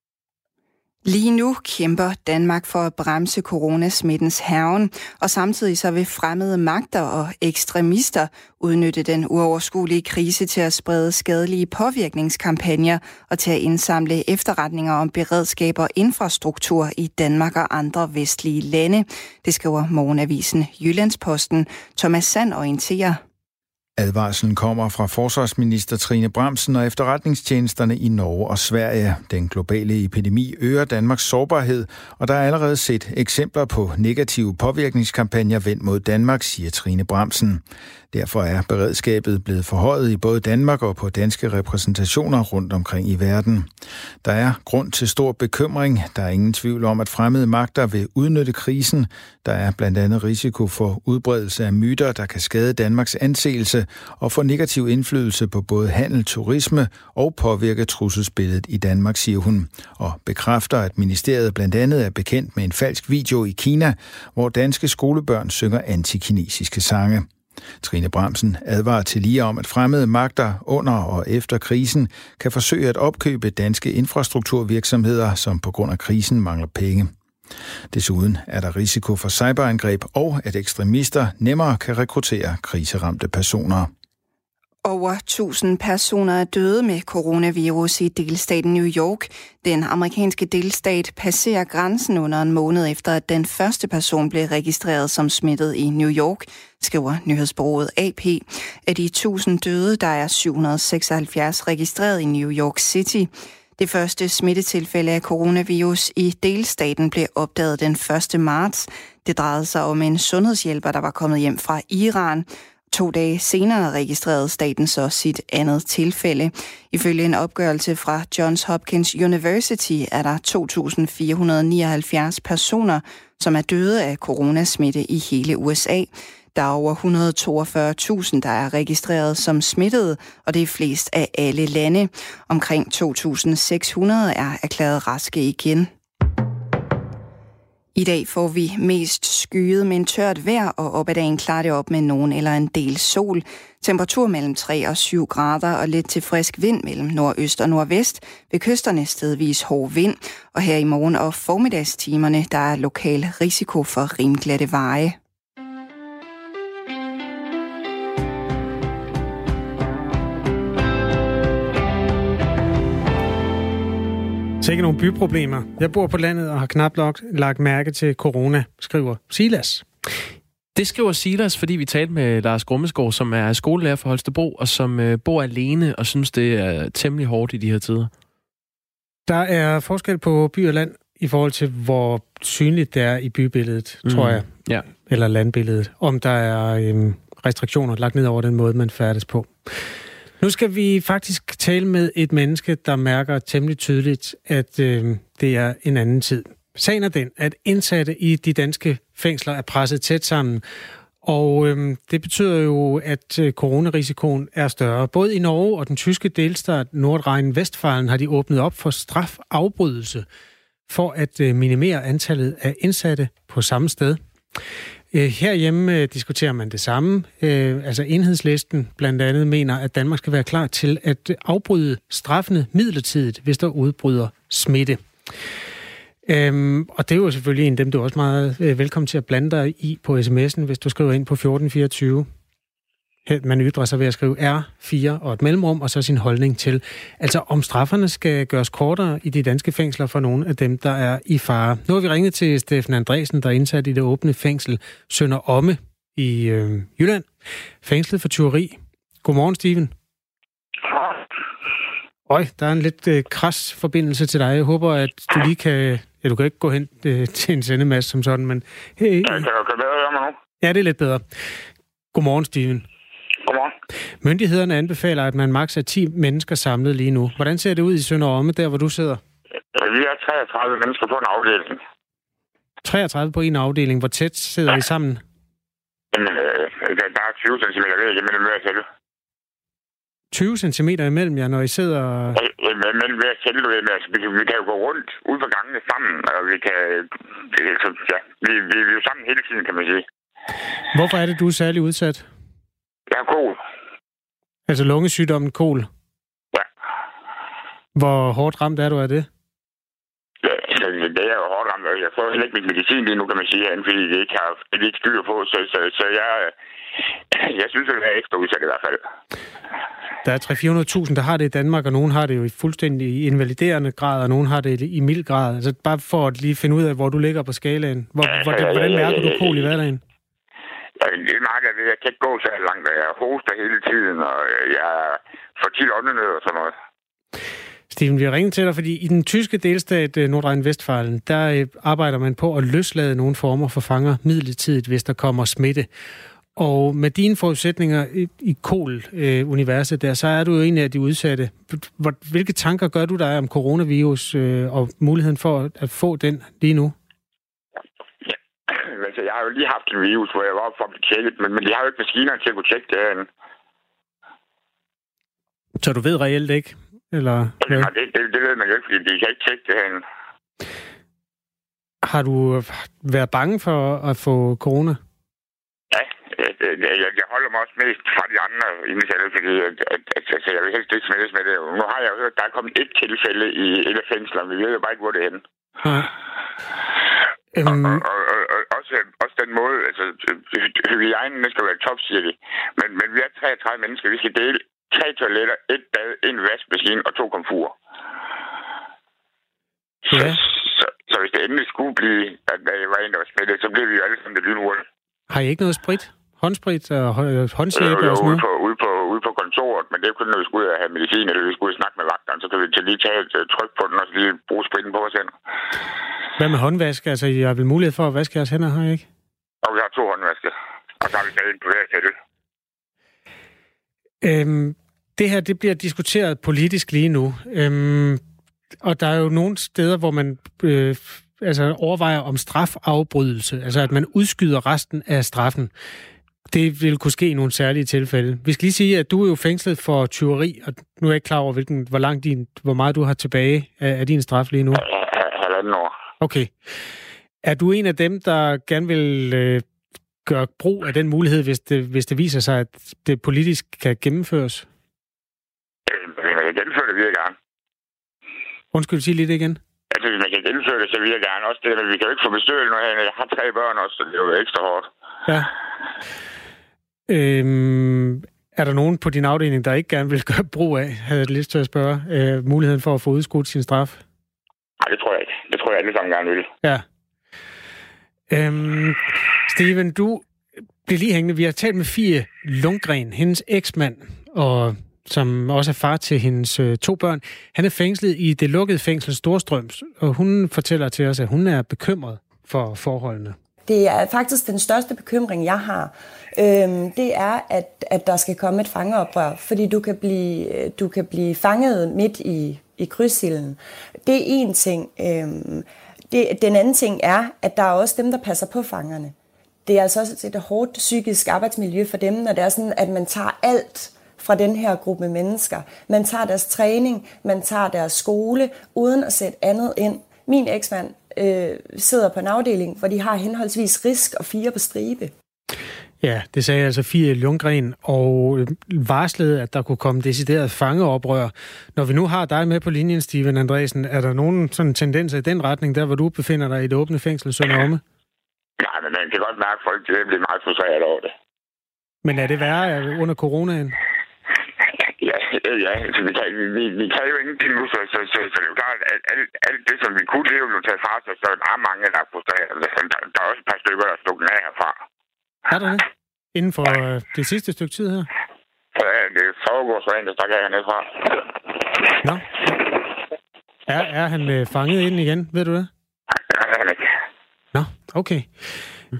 Lige nu kæmper Danmark for at bremse coronasmittens herven, og samtidig så vil fremmede magter og ekstremister udnytte den uoverskuelige krise til at sprede skadelige påvirkningskampagner og til at indsamle efterretninger om beredskab og infrastruktur i Danmark og andre vestlige lande. Det skriver Morgenavisen Jyllandsposten. Thomas Sand orienterer. Advarslen kommer fra forsvarsminister Trine Bramsen og efterretningstjenesterne i Norge og Sverige. Den globale epidemi øger Danmarks sårbarhed, og der er allerede set eksempler på negative påvirkningskampagner vendt mod Danmark, siger Trine Bramsen. Derfor er beredskabet blevet forhøjet i både Danmark og på danske repræsentationer rundt omkring i verden. Der er grund til stor bekymring. Der er ingen tvivl om, at fremmede magter vil udnytte krisen. Der er blandt andet risiko for udbredelse af myter, der kan skade Danmarks anseelse og få negativ indflydelse på både handel, turisme og påvirke trusselsbilledet i Danmark, siger hun, og bekræfter, at ministeriet blandt andet er bekendt med en falsk video i Kina, hvor danske skolebørn synger antikinesiske sange. Trine Bramsen advarer til lige om, at fremmede magter under og efter krisen kan forsøge at opkøbe danske infrastrukturvirksomheder, som på grund af krisen mangler penge. Desuden er der risiko for cyberangreb og at ekstremister nemmere kan rekruttere kriseramte personer. Over 1000 personer er døde med coronavirus i delstaten New York. Den amerikanske delstat passerer grænsen under en måned efter, at den første person blev registreret som smittet i New York, skriver nyhedsbureauet AP. Af de 1000 døde, der er 776 registreret i New York City. Det første smittetilfælde af coronavirus i delstaten blev opdaget den 1. marts. Det drejede sig om en sundhedshjælper, der var kommet hjem fra Iran. To dage senere registrerede staten så sit andet tilfælde. Ifølge en opgørelse fra Johns Hopkins University er der 2.479 personer, som er døde af coronasmitte i hele USA. Der er over 142.000, der er registreret som smittede, og det er flest af alle lande. Omkring 2.600 er erklæret raske igen. I dag får vi mest skyet, men tørt vejr, og op ad dagen klarer det op med nogen eller en del sol. Temperatur mellem 3 og 7 grader og lidt til frisk vind mellem nordøst og nordvest. Ved kysterne stedvis hård vind, og her i morgen og formiddagstimerne, der er lokal risiko for rimglatte veje. Sikke nogle byproblemer. Jeg bor på landet og har knap nok lagt mærke til corona, skriver Silas. Det skriver Silas, fordi vi talte med Lars Grummesgaard, som er skolelærer for Holstebro, og som øh, bor alene og synes, det er temmelig hårdt i de her tider. Der er forskel på by og land i forhold til, hvor synligt det er i bybilledet, mm. tror jeg. Ja. Eller landbilledet. Om der er øhm, restriktioner lagt ned over den måde, man færdes på. Nu skal vi faktisk tale med et menneske, der mærker temmelig tydeligt, at øh, det er en anden tid. Sagen er den, at indsatte i de danske fængsler er presset tæt sammen, og øh, det betyder jo, at øh, coronarisikoen er større. Både i Norge og den tyske delstat Nordrhein-Westfalen har de åbnet op for strafafbrydelse for at øh, minimere antallet af indsatte på samme sted. Øh, herhjemme øh, diskuterer man det samme. Øh, altså enhedslisten blandt andet mener, at Danmark skal være klar til at afbryde straffene midlertidigt, hvis der udbryder smitte. Øhm, og det er jo selvfølgelig en af dem, du er også meget øh, velkommen til at blande dig i på sms'en, hvis du skriver ind på 1424 man ytrer sig ved at skrive R4 og et mellemrum, og så sin holdning til, altså om strafferne skal gøres kortere i de danske fængsler for nogle af dem, der er i fare. Nu har vi ringet til Steffen Andresen, der er indsat i det åbne fængsel Sønder Omme i øh, Jylland, fængslet for tyveri. Godmorgen, Steven. Øj, der er en lidt øh, kras forbindelse til dig. Jeg håber, at du lige kan... Ja, du kan ikke gå hen øh, til en sendemasse som sådan, men... Ja, kan du bedre høre mig nu? Ja, det er lidt bedre. Godmorgen, Steven. Godmorgen. Myndighederne anbefaler, at man maks er 10 mennesker samlet lige nu. Hvordan ser det ud i Sønder Omme, der hvor du sidder? Vi er 33 mennesker på en afdeling. 33 på en afdeling. Hvor tæt sidder ja. I sammen? Jamen, øh, der er 20 cm imellem hver celle. 20 cm imellem jer, når I sidder... Ja, men hver celle, du ved, altså, vi, vi kan jo gå rundt ud på gangene sammen, og vi kan... Altså, ja, vi, vi, vi er jo sammen hele tiden, kan man sige. Hvorfor er det, du er særlig udsat? Er kol. Altså lungesygdommen kol? Ja. Hvor hårdt ramt er du af det? Ja, altså, det er jo hårdt ramt. Jeg får heller ikke mit medicin lige nu, kan man sige, fordi det ikke har det ikke styr på. Så, så, så jeg, jeg synes, det er ekstra udsat i hvert fald. Der er 300-400.000, der har det i Danmark, og nogen har det jo i fuldstændig invaliderende grad, og nogen har det i mild grad. Altså bare for at lige finde ud af, hvor du ligger på skalaen. Hvor, ja, hvordan, hvordan mærker du kol i hverdagen? Ja, mærker jeg, jeg kan ikke gå så langt, og jeg hoster hele tiden, og øh, jeg får tit åndenød og sådan noget. Steven, vi har ringet til dig, fordi i den tyske delstat øh, Nordrhein-Westfalen, der øh, arbejder man på at løslade nogle former for fanger midlertidigt, hvis der kommer smitte. Og med dine forudsætninger i kol-universet der, så er du jo en af de udsatte. Hvilke tanker gør du dig om coronavirus og muligheden for at få den lige nu? Ja, altså, jeg har jo lige haft en virus, hvor jeg var for at blive tjekket, men, men de har jo ikke maskiner til at kunne tjekke det herinde. Så du ved reelt ikke? Eller hvad? Nej, det, det, det ved man jo ikke, fordi de kan ikke tjekke det herinde. Har du været bange for at få corona? jeg, jeg holder mig også mest fra de andre indsatte, fordi at, at, at, at, jeg vil helst ikke smittes med det. Nu har jeg hørt, at der er kommet et tilfælde i et af fængslerne. Vi ved jo bare ikke, hvor det er henne. Ja. Um... Og, og, og, og, også, også den måde, altså hygiejnen skal være top, siger de. Men, men vi er 33 mennesker. Vi skal dele tre toiletter, et bad, en vaskemaskine og to komfurer. Ja. Så, så, så, hvis det endelig skulle blive, at der var en, der var smittet, så bliver vi jo alle sammen det lynhurtigt. Har I ikke noget sprit? håndsprit og håndsæbe og sådan noget? Ude på, ude, på, kontoret, men det er kun, når vi skulle ud og have medicin, eller vi skulle snakke med vagteren, så kan vi til lige tage et tryk på den, og så lige bruge spritten på os hænder. Hvad med håndvask? Altså, I har vel mulighed for at vaske jeres hænder, har I ikke? Og vi har to håndvaske, og så har vi taget en på hver sætte. Øhm, det her, det bliver diskuteret politisk lige nu. Øhm, og der er jo nogle steder, hvor man øh, altså overvejer om strafafbrydelse, altså at man udskyder resten af straffen det vil kunne ske i nogle særlige tilfælde. Vi skal lige sige, at du er jo fængslet for tyveri, og nu er jeg ikke klar over, hvilken, hvor, lang din, hvor meget du har tilbage af, af din straf lige nu. Halvanden år. Okay. Er du en af dem, der gerne vil øh, gøre brug af den mulighed, hvis det, hvis det viser sig, at det politisk kan gennemføres? Øh, man kan gennemføre det, vil jeg gerne. Undskyld, sig lidt igen. Altså, hvis man kan gennemføre det, så vil jeg gerne også det, men vi kan jo ikke få besøg nu her. Jeg har tre børn også, så det er jo ekstra hårdt. Ja. Øhm, er der nogen på din afdeling, der ikke gerne vil gøre brug af, havde jeg lyst til at spørge, øh, muligheden for at få udskudt sin straf? Nej, det tror jeg ikke. Det tror jeg alle sammen gerne vil. Ja. Øhm, Steven, du bliver lige hængende. Vi har talt med Fie Lundgren, hendes eksmand, og som også er far til hendes øh, to børn. Han er fængslet i det lukkede fængsel Storstrøms, og hun fortæller til os, at hun er bekymret for forholdene. Det er faktisk den største bekymring, jeg har. Øhm, det er, at, at der skal komme et fangeoprør, fordi du kan blive, øh, du kan blive fanget midt i, i krydsilden. Det er en ting. Øhm, det, den anden ting er, at der er også dem, der passer på fangerne. Det er altså også et hårdt psykisk arbejdsmiljø for dem, når det er sådan, at man tager alt fra den her gruppe mennesker. Man tager deres træning, man tager deres skole, uden at sætte andet ind. Min eksmand øh, sidder på en afdeling, hvor de har henholdsvis risk og fire på stribe. Ja, det sagde altså Fie Lundgren, og øh, varslede, at der kunne komme decideret fangeoprør. Når vi nu har dig med på linjen, Steven Andresen, er der nogen sådan tendenser i den retning, der hvor du befinder dig i det åbne fængsel, Sønder Omme? Nej, men man kan godt mærke, at folk bliver meget frustreret over det. Men er det værre under coronaen? Ja, ja altså, vi, kan, vi, vi kan jo ingenting nu, så, så, så, så det er jo klart, at alt, alt det, som vi kunne, det er jo taget fra sig, så der er mange, der er frustreret. Der, der er også et par stykker, der er stukket af herfra. Er der det? Inden for øh, det sidste stykke tid her? Ja, det foregår så der stakker jeg fra. Nå. Er, er han øh, fanget ind igen? Ved du det? Ja, det er han ikke. Nå, okay.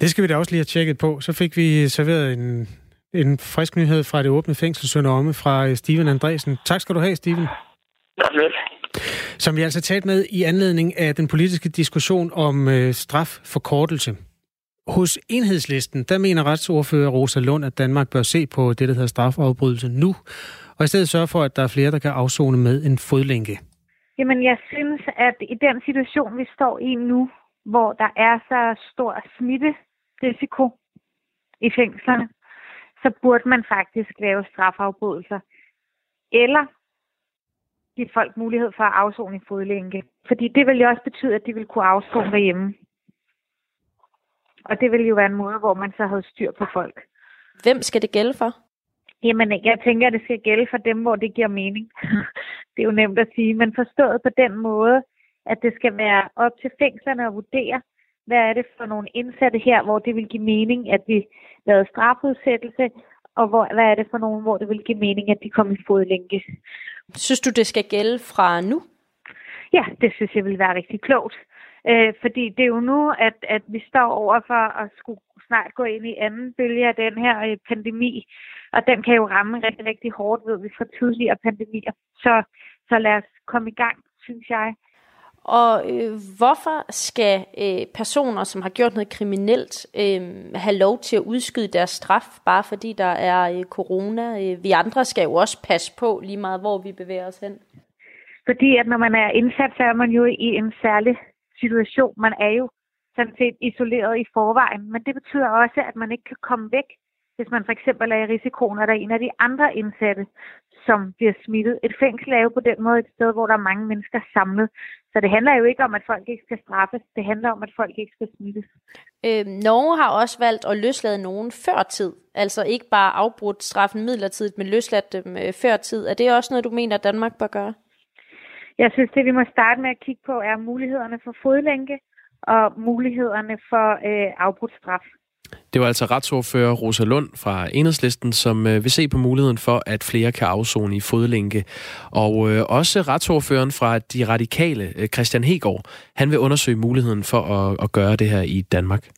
Det skal vi da også lige have tjekket på. Så fik vi serveret en, en frisk nyhed fra det åbne fængsel Sønder fra øh, Steven Andresen. Tak skal du have, Steven. Ja, Som vi altså talt med i anledning af den politiske diskussion om øh, strafforkortelse. Hos enhedslisten, der mener retsordfører Rosa Lund, at Danmark bør se på det, der hedder strafafbrydelse nu, og i stedet sørge for, at der er flere, der kan afzone med en fodlænke. Jamen, jeg synes, at i den situation, vi står i nu, hvor der er så stor smitterisiko i fængslerne, så burde man faktisk lave strafafbrydelser. Eller give folk mulighed for at afzone i fodlænke. Fordi det vil jo også betyde, at de vil kunne afzone derhjemme. Og det vil jo være en måde, hvor man så havde styr på folk. Hvem skal det gælde for? Jamen, jeg tænker, at det skal gælde for dem, hvor det giver mening. det er jo nemt at sige, men forstået på den måde, at det skal være op til fængslerne at vurdere, hvad er det for nogle indsatte her, hvor det vil give mening, at vi lavede strafudsættelse, og hvor, hvad er det for nogle, hvor det vil give mening, at de kommer i fodlænke. Synes du, det skal gælde fra nu? Ja, det synes jeg vil være rigtig klogt. Øh, fordi det er jo nu, at, at vi står over for at skulle snart gå ind i anden bølge af den her øh, pandemi. Og den kan jo ramme rigtig, rigtig hårdt, ved vi, fra tidligere pandemier. Så, så lad os komme i gang, synes jeg. Og øh, hvorfor skal øh, personer, som har gjort noget kriminelt, øh, have lov til at udskyde deres straf, bare fordi der er øh, corona? Øh, vi andre skal jo også passe på lige meget, hvor vi bevæger os hen. Fordi at når man er indsat, så er man jo i en særlig situation. Man er jo sådan set isoleret i forvejen, men det betyder også, at man ikke kan komme væk, hvis man for eksempel er i risikoen, og der er en af de andre indsatte, som bliver smittet. Et fængsel er jo på den måde et sted, hvor der er mange mennesker samlet. Så det handler jo ikke om, at folk ikke skal straffes. Det handler om, at folk ikke skal smittes. Øh, Norge har også valgt at løslade nogen før tid. Altså ikke bare afbrudt straffen midlertidigt, men løsladt dem øh, før tid. Er det også noget, du mener, Danmark bør gøre? Jeg synes, det vi må starte med at kigge på, er mulighederne for fodlænke og mulighederne for øh, afbrudt straf. Det var altså retsordfører Rosa Lund fra Enhedslisten, som øh, vil se på muligheden for, at flere kan afzone i fodlænke. Og øh, også retsordføreren fra De Radikale, øh, Christian Hegård, han vil undersøge muligheden for at, at gøre det her i Danmark.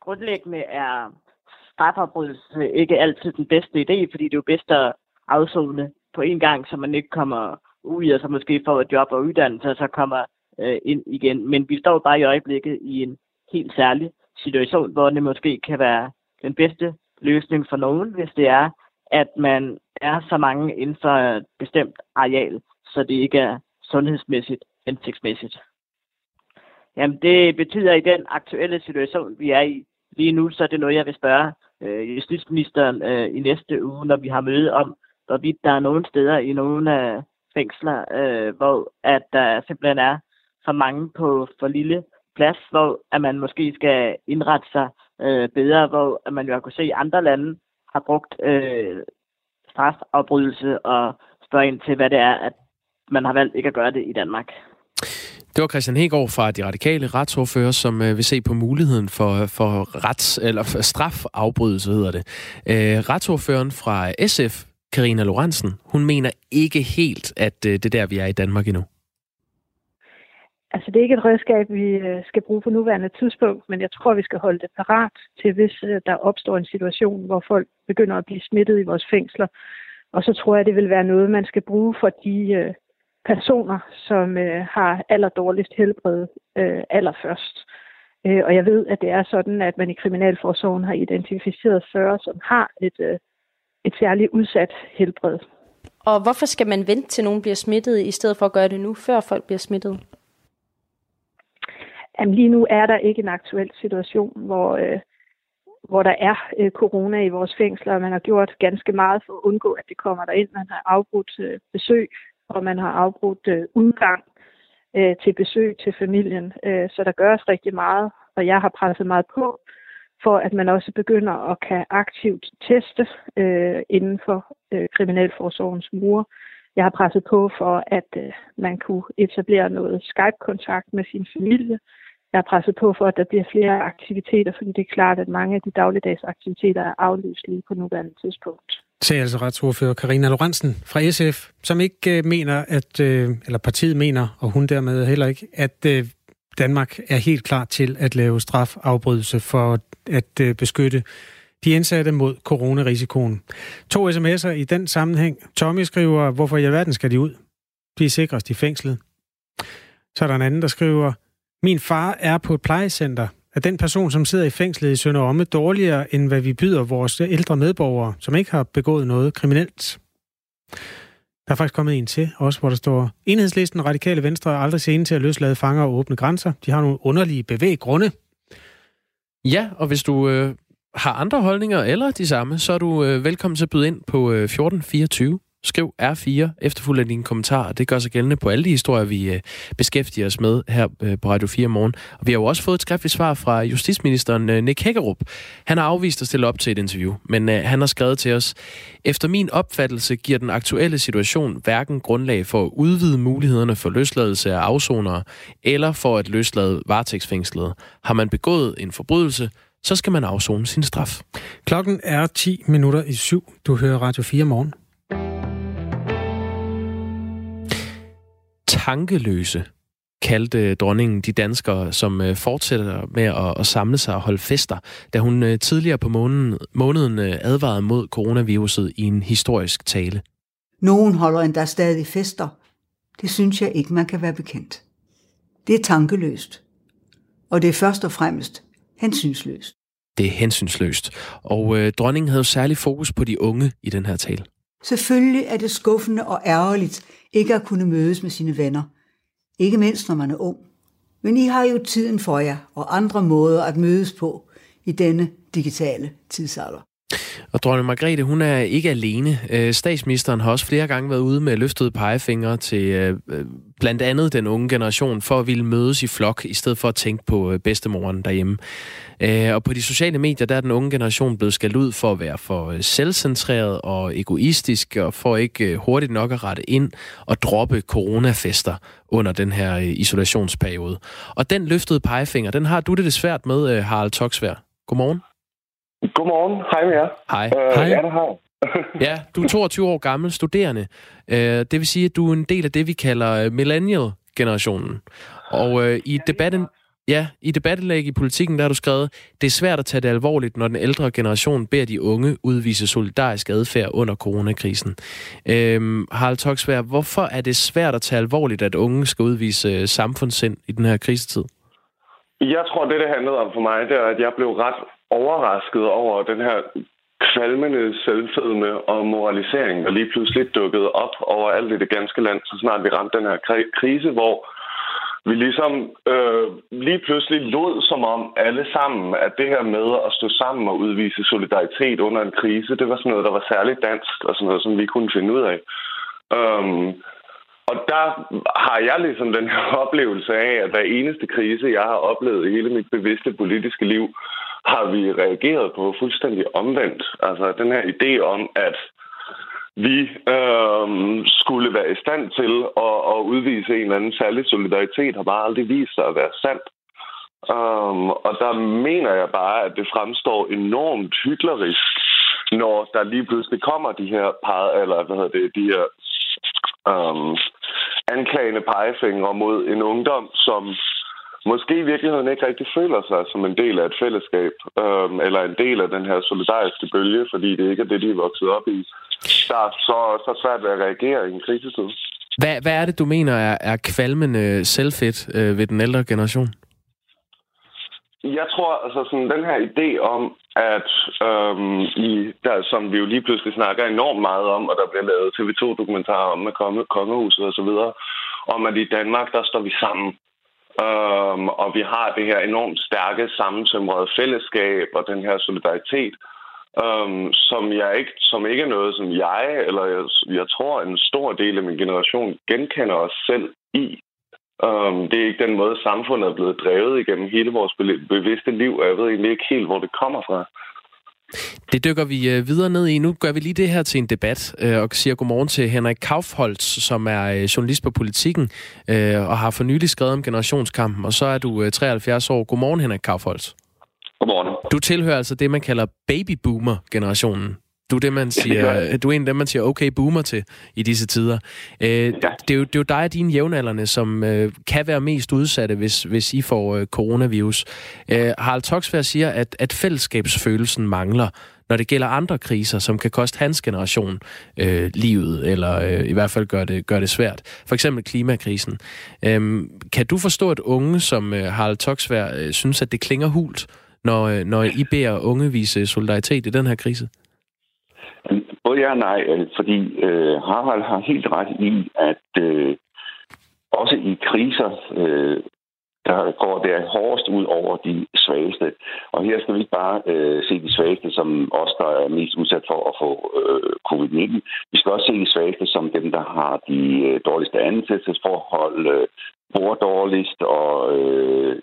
Grundlæggende er strafforbrydelse ikke altid den bedste idé, fordi det er jo bedst at afzone på en gang, så man ikke kommer ud og så måske får et job og uddannelse, og så kommer øh, ind igen. Men vi står bare i øjeblikket i en helt særlig situation, hvor det måske kan være den bedste løsning for nogen, hvis det er, at man er så mange inden for et bestemt areal, så det ikke er sundhedsmæssigt hensigtsmæssigt. Jamen, det betyder i den aktuelle situation, vi er i lige nu, så er det noget, jeg vil spørge øh, justitsministeren øh, i næste uge, når vi har møde om, hvorvidt der er nogle steder i nogle af fængsler, øh, hvor at der simpelthen er for mange på for lille plads, hvor at man måske skal indrette sig øh, bedre, hvor at man jo har kunne se, at andre lande har brugt øh, strafafbrydelse og spørge ind til, hvad det er, at man har valgt ikke at gøre det i Danmark. Det var Christian Hegård fra De Radikale retsordfører, som øh, vil se på muligheden for, for rets, eller for strafafbrydelse, hedder det. Øh, retsordføreren fra SF, Karina Lorentzen, hun mener ikke helt, at øh, det er der, vi er i Danmark endnu. Altså, det er ikke et redskab, vi øh, skal bruge på nuværende tidspunkt, men jeg tror, vi skal holde det parat til, hvis øh, der opstår en situation, hvor folk begynder at blive smittet i vores fængsler. Og så tror jeg, det vil være noget, man skal bruge for de øh, personer, som har allerdårligst helbred allerførst. Og jeg ved, at det er sådan, at man i Kriminalforsorgen har identificeret 40, som har et, et særligt udsat helbred. Og hvorfor skal man vente til nogen bliver smittet, i stedet for at gøre det nu, før folk bliver smittet? Jamen, lige nu er der ikke en aktuel situation, hvor, øh, hvor der er øh, corona i vores fængsler, og man har gjort ganske meget for at undgå, at det kommer derind. Man har afbrudt øh, besøg, og man har afbrudt øh, udgang øh, til besøg til familien. Øh, så der gøres rigtig meget, og jeg har presset meget på, for at man også begynder at kan aktivt teste øh, inden for øh, Kriminalforsorgens mure. Jeg har presset på for, at øh, man kunne etablere noget Skype-kontakt med sin familie, jeg har presset på for, at der bliver flere aktiviteter, fordi det er klart, at mange af de dagligdags aktiviteter er aflyst lige på nuværende tidspunkt. Sagde altså retsordfører Karina Lorentzen fra SF, som ikke øh, mener, at, øh, eller partiet mener, og hun dermed heller ikke, at øh, Danmark er helt klar til at lave strafafbrydelse for at øh, beskytte de indsatte mod coronarisikoen. To sms'er i den sammenhæng. Tommy skriver, hvorfor i alverden skal de ud? De er sikrest i fængslet. Så er der en anden, der skriver, min far er på et plejecenter. Er den person, som sidder i fængslet i Sønder Omme, dårligere, end hvad vi byder vores ældre medborgere, som ikke har begået noget kriminelt? Der er faktisk kommet en til, også hvor der står, Enhedslisten Radikale Venstre er aldrig sene til at løslade fanger og åbne grænser. De har nogle underlige bevæggrunde. Ja, og hvis du øh, har andre holdninger eller de samme, så er du øh, velkommen til at byde ind på øh, 1424. Skriv R4 efterfulgt af dine kommentarer. Det gør sig gældende på alle de historier, vi øh, beskæftiger os med her øh, på Radio 4 morgen. Og vi har jo også fået et skriftligt svar fra justitsministeren øh, Nick Hækkerup. Han har afvist at stille op til et interview, men han har skrevet til os, efter min opfattelse giver den aktuelle situation hverken grundlag for at udvide mulighederne for løsladelse af afsonere, eller for at løslade varetægtsfængslede. Har man begået en forbrydelse, så skal man afzone sin straf. Klokken er 10 minutter i syv. Du hører Radio 4 morgen. Tankeløse, kaldte dronningen de danskere, som øh, fortsætter med at, at samle sig og holde fester, da hun øh, tidligere på måneden, måneden øh, advarede mod coronaviruset i en historisk tale. Nogen holder endda stadig fester. Det synes jeg ikke, man kan være bekendt. Det er tankeløst. Og det er først og fremmest hensynsløst. Det er hensynsløst. Og øh, dronningen havde særlig fokus på de unge i den her tale. Selvfølgelig er det skuffende og ærgerligt ikke at kunne mødes med sine venner. Ikke mindst når man er ung. Men I har jo tiden for jer og andre måder at mødes på i denne digitale tidsalder. Og dronning Margrethe, hun er ikke alene. Øh, statsministeren har også flere gange været ude med løftede pegefingre til øh, øh, blandt andet den unge generation, for at ville mødes i flok, i stedet for at tænke på bedstemoren derhjemme. Og på de sociale medier, der er den unge generation blevet skældt ud for at være for selvcentreret og egoistisk, og for ikke hurtigt nok at rette ind og droppe coronafester under den her isolationsperiode. Og den løftede pegefinger, den har du det, det svært med, Harald Toksvær. Godmorgen. Godmorgen. Hej med jer. Hej. Øh, Hej. Ja, det har ja, du er 22 år gammel studerende. Øh, det vil sige, at du er en del af det, vi kalder millennial-generationen. Og øh, i debatten, ja, i debattenlæg i politikken, der har du skrevet, det er svært at tage det alvorligt, når den ældre generation beder de unge udvise solidarisk adfærd under coronakrisen. Øh, Harald Toksvær, hvorfor er det svært at tage alvorligt, at unge skal udvise øh, samfundssind i den her krisetid? Jeg tror, det, det handlede om for mig, det er, at jeg blev ret overrasket over den her kvalmende selvfedme og moralisering, der lige pludselig dukkede op over alt i det ganske land, så snart vi ramte den her krise, hvor vi ligesom øh, lige pludselig lod som om alle sammen, at det her med at stå sammen og udvise solidaritet under en krise, det var sådan noget, der var særligt dansk og sådan noget, som vi kunne finde ud af. Um, og der har jeg ligesom den her oplevelse af, at hver eneste krise, jeg har oplevet i hele mit bevidste politiske liv, har vi reageret på fuldstændig omvendt. Altså den her idé om, at vi øh, skulle være i stand til at, at udvise en eller anden særlig solidaritet, har bare aldrig vist sig at være sandt. Um, og der mener jeg bare, at det fremstår enormt hyklerisk, når der lige pludselig kommer de her par, eller hvad hedder det, de her um, anklagende pegefingre mod en ungdom, som måske i virkeligheden ikke rigtig føler sig som en del af et fællesskab, øhm, eller en del af den her solidariske bølge, fordi det ikke er det, de er vokset op i. Der er så, så svært ved at reagere i en krisetid. Hvad, hvad er det, du mener er, er kvalmende selvfedt øh, ved den ældre generation? Jeg tror, altså sådan den her idé om, at øhm, i, der, som vi jo lige pludselig snakker enormt meget om, og der bliver lavet TV2-dokumentarer om med konge, kongehuset osv., om at i Danmark, der står vi sammen. Øhm, og vi har det her enormt stærke sammentømrede fællesskab og den her solidaritet, øhm, som, jeg ikke, som ikke er noget, som jeg eller jeg, jeg tror en stor del af min generation genkender os selv i. Øhm, det er ikke den måde, samfundet er blevet drevet igennem hele vores bevidste liv, og jeg ved egentlig ikke helt, hvor det kommer fra. Det dykker vi øh, videre ned i. Nu gør vi lige det her til en debat øh, og siger godmorgen til Henrik Kaufholz, som er øh, journalist på Politikken og har for nylig skrevet om generationskampen. Og så er du 73 år. Godmorgen, Henrik Kaufholz. Godmorgen. Du tilhører altså det, man kalder babyboomer-generationen. Du er, det, man siger, ja, du er en af dem, man siger okay boomer til i disse tider. Øh, ja. det, er jo, det er jo dig og dine jævnaldrende, som øh, kan være mest udsatte, hvis, hvis I får øh, coronavirus. Øh, Harald Toksvær siger, at, at fællesskabsfølelsen mangler, når det gælder andre kriser, som kan koste hans generation øh, livet, eller øh, i hvert fald gøre det, gør det svært. For eksempel klimakrisen. Øh, kan du forstå, at unge som øh, Harald Toksvær øh, synes, at det klinger hult, når, øh, når I beder unge vise solidaritet i den her krise? Både ja og nej, øh, fordi øh, Harald har helt ret i, at øh, også i kriser, øh, der går det hårdest ud over de svageste. Og her skal vi ikke bare øh, se de svageste som os, der er mest udsat for at få øh, covid-19. Vi skal også se de svageste som dem, der har de øh, dårligste ansættelsesforhold, øh, bor dårligst og øh,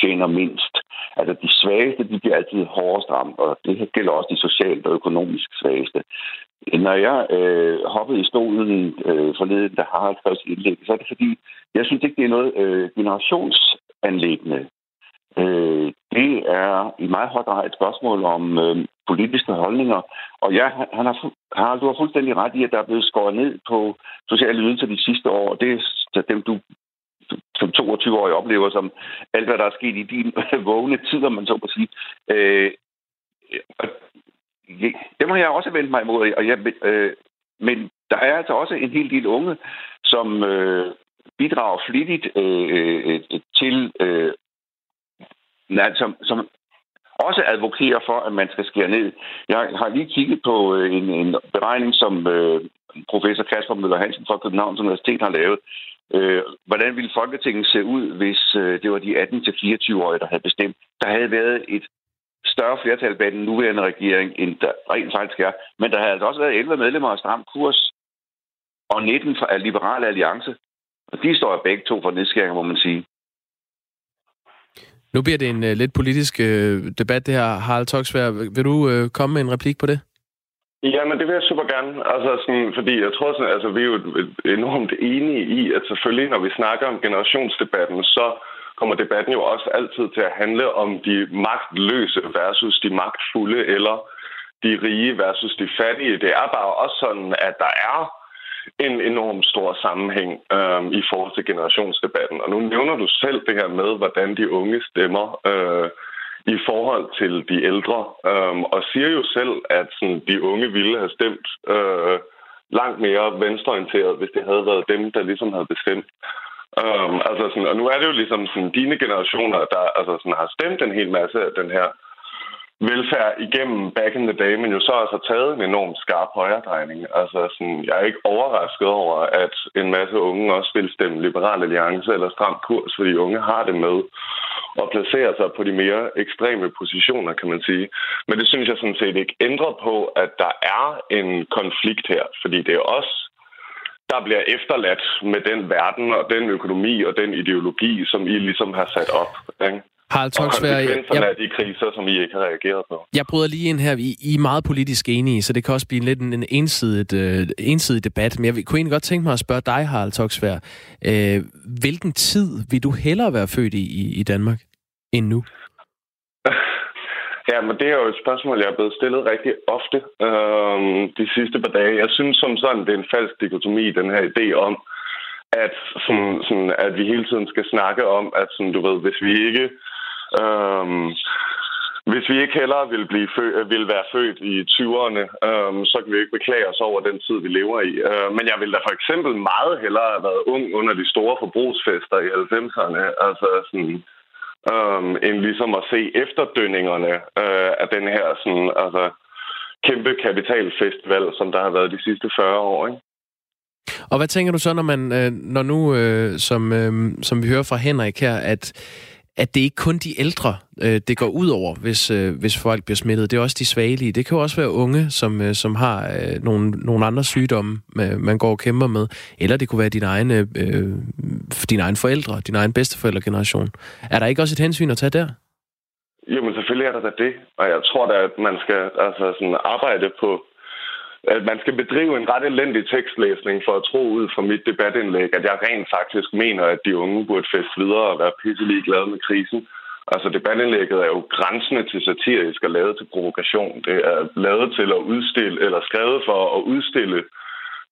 tjener mindst. Altså de svageste, de bliver altid hårdest ramt, og det gælder også de socialt og økonomisk svageste. Når jeg øh, hoppede i stolen øh, forleden, der har skrevet sit indlæg, så er det fordi, jeg synes ikke, det er noget øh, generationsanlæggende. Øh, det er i meget høj grad et spørgsmål om øh, politiske holdninger. Og ja, han har, har, du har fuldstændig ret i, at der er blevet skåret ned på sociale ydelser de sidste år. Det er dem, du som 22-årig oplever, som alt, hvad der er sket i din vågne tid, om man så må sige. Øh, det må jeg også vende mig imod. Og jeg, øh, men der er altså også en hel del unge, som øh, bidrager flittigt øh, øh, til, øh, som, som også advokerer for, at man skal skære ned. Jeg har lige kigget på øh, en, en beregning, som øh, professor Kasper Møller Hansen fra Københavns Universitet har lavet. Øh, hvordan ville Folketinget se ud, hvis øh, det var de 18-24-årige, der havde bestemt? Der havde været et større flertal bag den nuværende regering, end der rent faktisk er. Men der havde altså også været 11 medlemmer af Stram Kurs og 19 fra Liberale Alliance. Og de står begge to for nedskæringer, må man sige. Nu bliver det en uh, lidt politisk uh, debat, det her. Harald Toksvær, vil du uh, komme med en replik på det? Ja, men det vil jeg super gerne. Altså, sådan, fordi jeg tror, sådan, altså, vi er jo enormt enige i, at selvfølgelig, når vi snakker om generationsdebatten, så kommer debatten jo også altid til at handle om de magtløse versus de magtfulde, eller de rige versus de fattige. Det er bare også sådan, at der er en enorm stor sammenhæng øh, i forhold til generationsdebatten. Og nu nævner du selv det her med, hvordan de unge stemmer øh, i forhold til de ældre, øh, og siger jo selv, at sådan, de unge ville have stemt øh, langt mere venstreorienteret, hvis det havde været dem, der ligesom havde bestemt. Um, altså sådan, og nu er det jo ligesom sådan, dine generationer, der altså sådan, har stemt en hel masse af den her velfærd igennem back in the day, men jo så også har taget en enorm skarp højredrejning. Altså, sådan, jeg er ikke overrasket over, at en masse unge også vil stemme Liberal Alliance eller Stram Kurs, fordi unge har det med at placere sig på de mere ekstreme positioner, kan man sige. Men det synes jeg sådan set ikke ændrer på, at der er en konflikt her, fordi det er også der bliver efterladt med den verden og den økonomi og den ideologi, som I ligesom har sat op. Ikke? Harald Toksvær, og konsekvenserne jeg, af de kriser, som I ikke har reageret på. Jeg bryder lige ind her. I, I er meget politisk enige, så det kan også blive lidt en, en ensidig, uh, ensidig debat. Men jeg kunne egentlig godt tænke mig at spørge dig, Harald Toksvær. Uh, hvilken tid vil du hellere være født i, i, i Danmark end nu? Ja, men det er jo et spørgsmål, jeg er blevet stillet rigtig ofte øh, de sidste par dage. Jeg synes som sådan, det er en falsk dikotomi, den her idé om, at, sådan, sådan, at vi hele tiden skal snakke om, at sådan, du ved, hvis vi ikke Øhm, hvis vi ikke heller vil, blive fø- vil være født i 20'erne, øhm, så kan vi ikke beklage os over den tid, vi lever i. Øh, men jeg ville da for eksempel meget hellere have været ung under de store forbrugsfester i 90'erne. Altså sådan, øhm, end ligesom at se efterdønningerne øh, af den her sådan, altså, kæmpe kapitalfestival, som der har været de sidste 40 år. Ikke? Og hvad tænker du så, når man, øh, når nu, øh, som, øh, som vi hører fra Henrik her, at at det ikke kun de ældre, øh, det går ud over, hvis, øh, hvis folk bliver smittet. Det er også de svagelige. Det kan jo også være unge, som, øh, som har øh, nogle, nogle andre sygdomme, man går og kæmper med. Eller det kunne være din egne, øh, øh, dine egne forældre, din egen bedsteforældregeneration. Er der ikke også et hensyn at tage der? Jamen selvfølgelig er der da det. Og jeg tror da, at man skal altså, sådan arbejde på at man skal bedrive en ret elendig tekstlæsning for at tro ud fra mit debatindlæg, at jeg rent faktisk mener, at de unge burde feste videre og være pisselig glade med krisen. Altså debatindlægget er jo grænsende til satirisk og lavet til provokation. Det er lavet til at udstille, eller skrevet for at udstille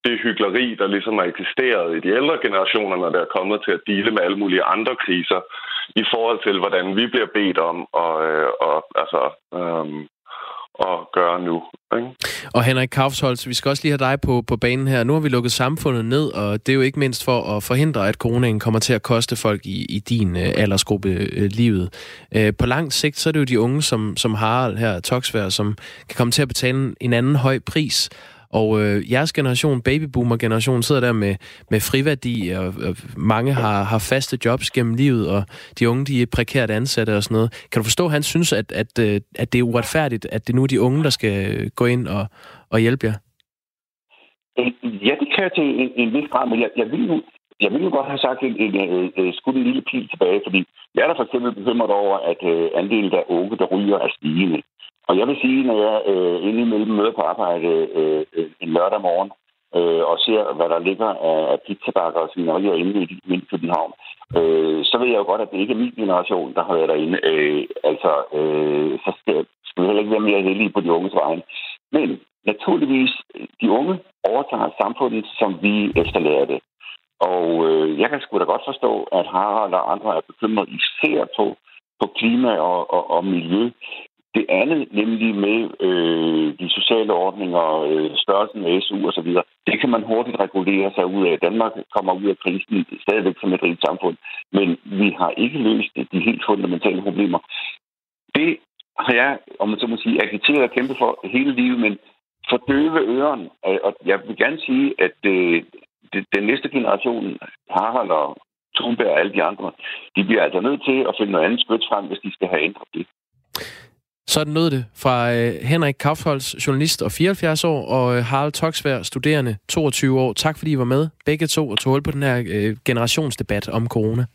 det hyggeleri, der ligesom har eksisteret i de ældre generationer, når der er kommet til at dele med alle mulige andre kriser, i forhold til, hvordan vi bliver bedt om at, øh, og, altså, øhm, at gøre nu. Ikke? Og Henrik Kaufsholz, vi skal også lige have dig på, på banen her. Nu har vi lukket samfundet ned, og det er jo ikke mindst for at forhindre, at coronaen kommer til at koste folk i, i din øh, aldersgruppe øh, livet. Øh, på lang sigt, så er det jo de unge, som, som Harald her, Toksvær, som kan komme til at betale en anden høj pris. Og øh, jeres generation, babyboomer-generation, sidder der med, med friværdi, og, og mange har, har faste jobs gennem livet, og de unge, de er prekært ansatte og sådan noget. Kan du forstå, at han synes, at, at, øh, at det er uretfærdigt, at det nu er de unge, der skal øh, gå ind og, og hjælpe jer? Ja, det kan jeg til en, en vis grad, men jeg, jeg vil jo jeg ville jo godt have sagt en, en, en, en skudt en lille pil tilbage, fordi jeg er da for eksempel bekymret over, at øh, andelen af unge, der ryger, er stigende. Og jeg vil sige, når jeg øh, indimellem møder på arbejde øh, øh, en lørdag morgen, øh, og ser, hvad der ligger af, af pizzabakker og svinerier inde i, min København, øh, så ved jeg jo godt, at det ikke er min generation, der har været derinde. Øh, altså, øh, så skal, skal vi heller ikke være mere heldige på de unges vegne. Men naturligvis, de unge overtager samfundet, som vi efterlader det. Og øh, jeg kan sgu da godt forstå, at Harald og andre er bekymret især på, på klima og, og, og miljø. Det andet, nemlig med øh, de sociale ordninger, øh, størrelsen af SU osv., det kan man hurtigt regulere sig ud af. Danmark kommer ud af krisen stadigvæk som et rigt samfund, men vi har ikke løst de helt fundamentale problemer. Det har jeg, om man så må sige, agiteret og kæmpet for hele livet, men for døve øren, øh, og jeg vil gerne sige, at øh, den næste generation, Harald og Thunberg og alle de andre, de bliver altså nødt til at finde noget andet skødt frem, hvis de skal have ændret det. Sådan lød det fra øh, Henrik Kaufholz, journalist og 74 år, og øh, Harald Toksvær, studerende, 22 år. Tak fordi I var med, begge to, og tog hul på den her øh, generationsdebat om corona.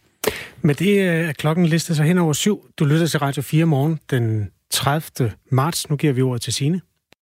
Med det øh, er klokken listet sig hen over syv. Du lytter til Radio 4 morgen den 30. marts. Nu giver vi ordet til Sine.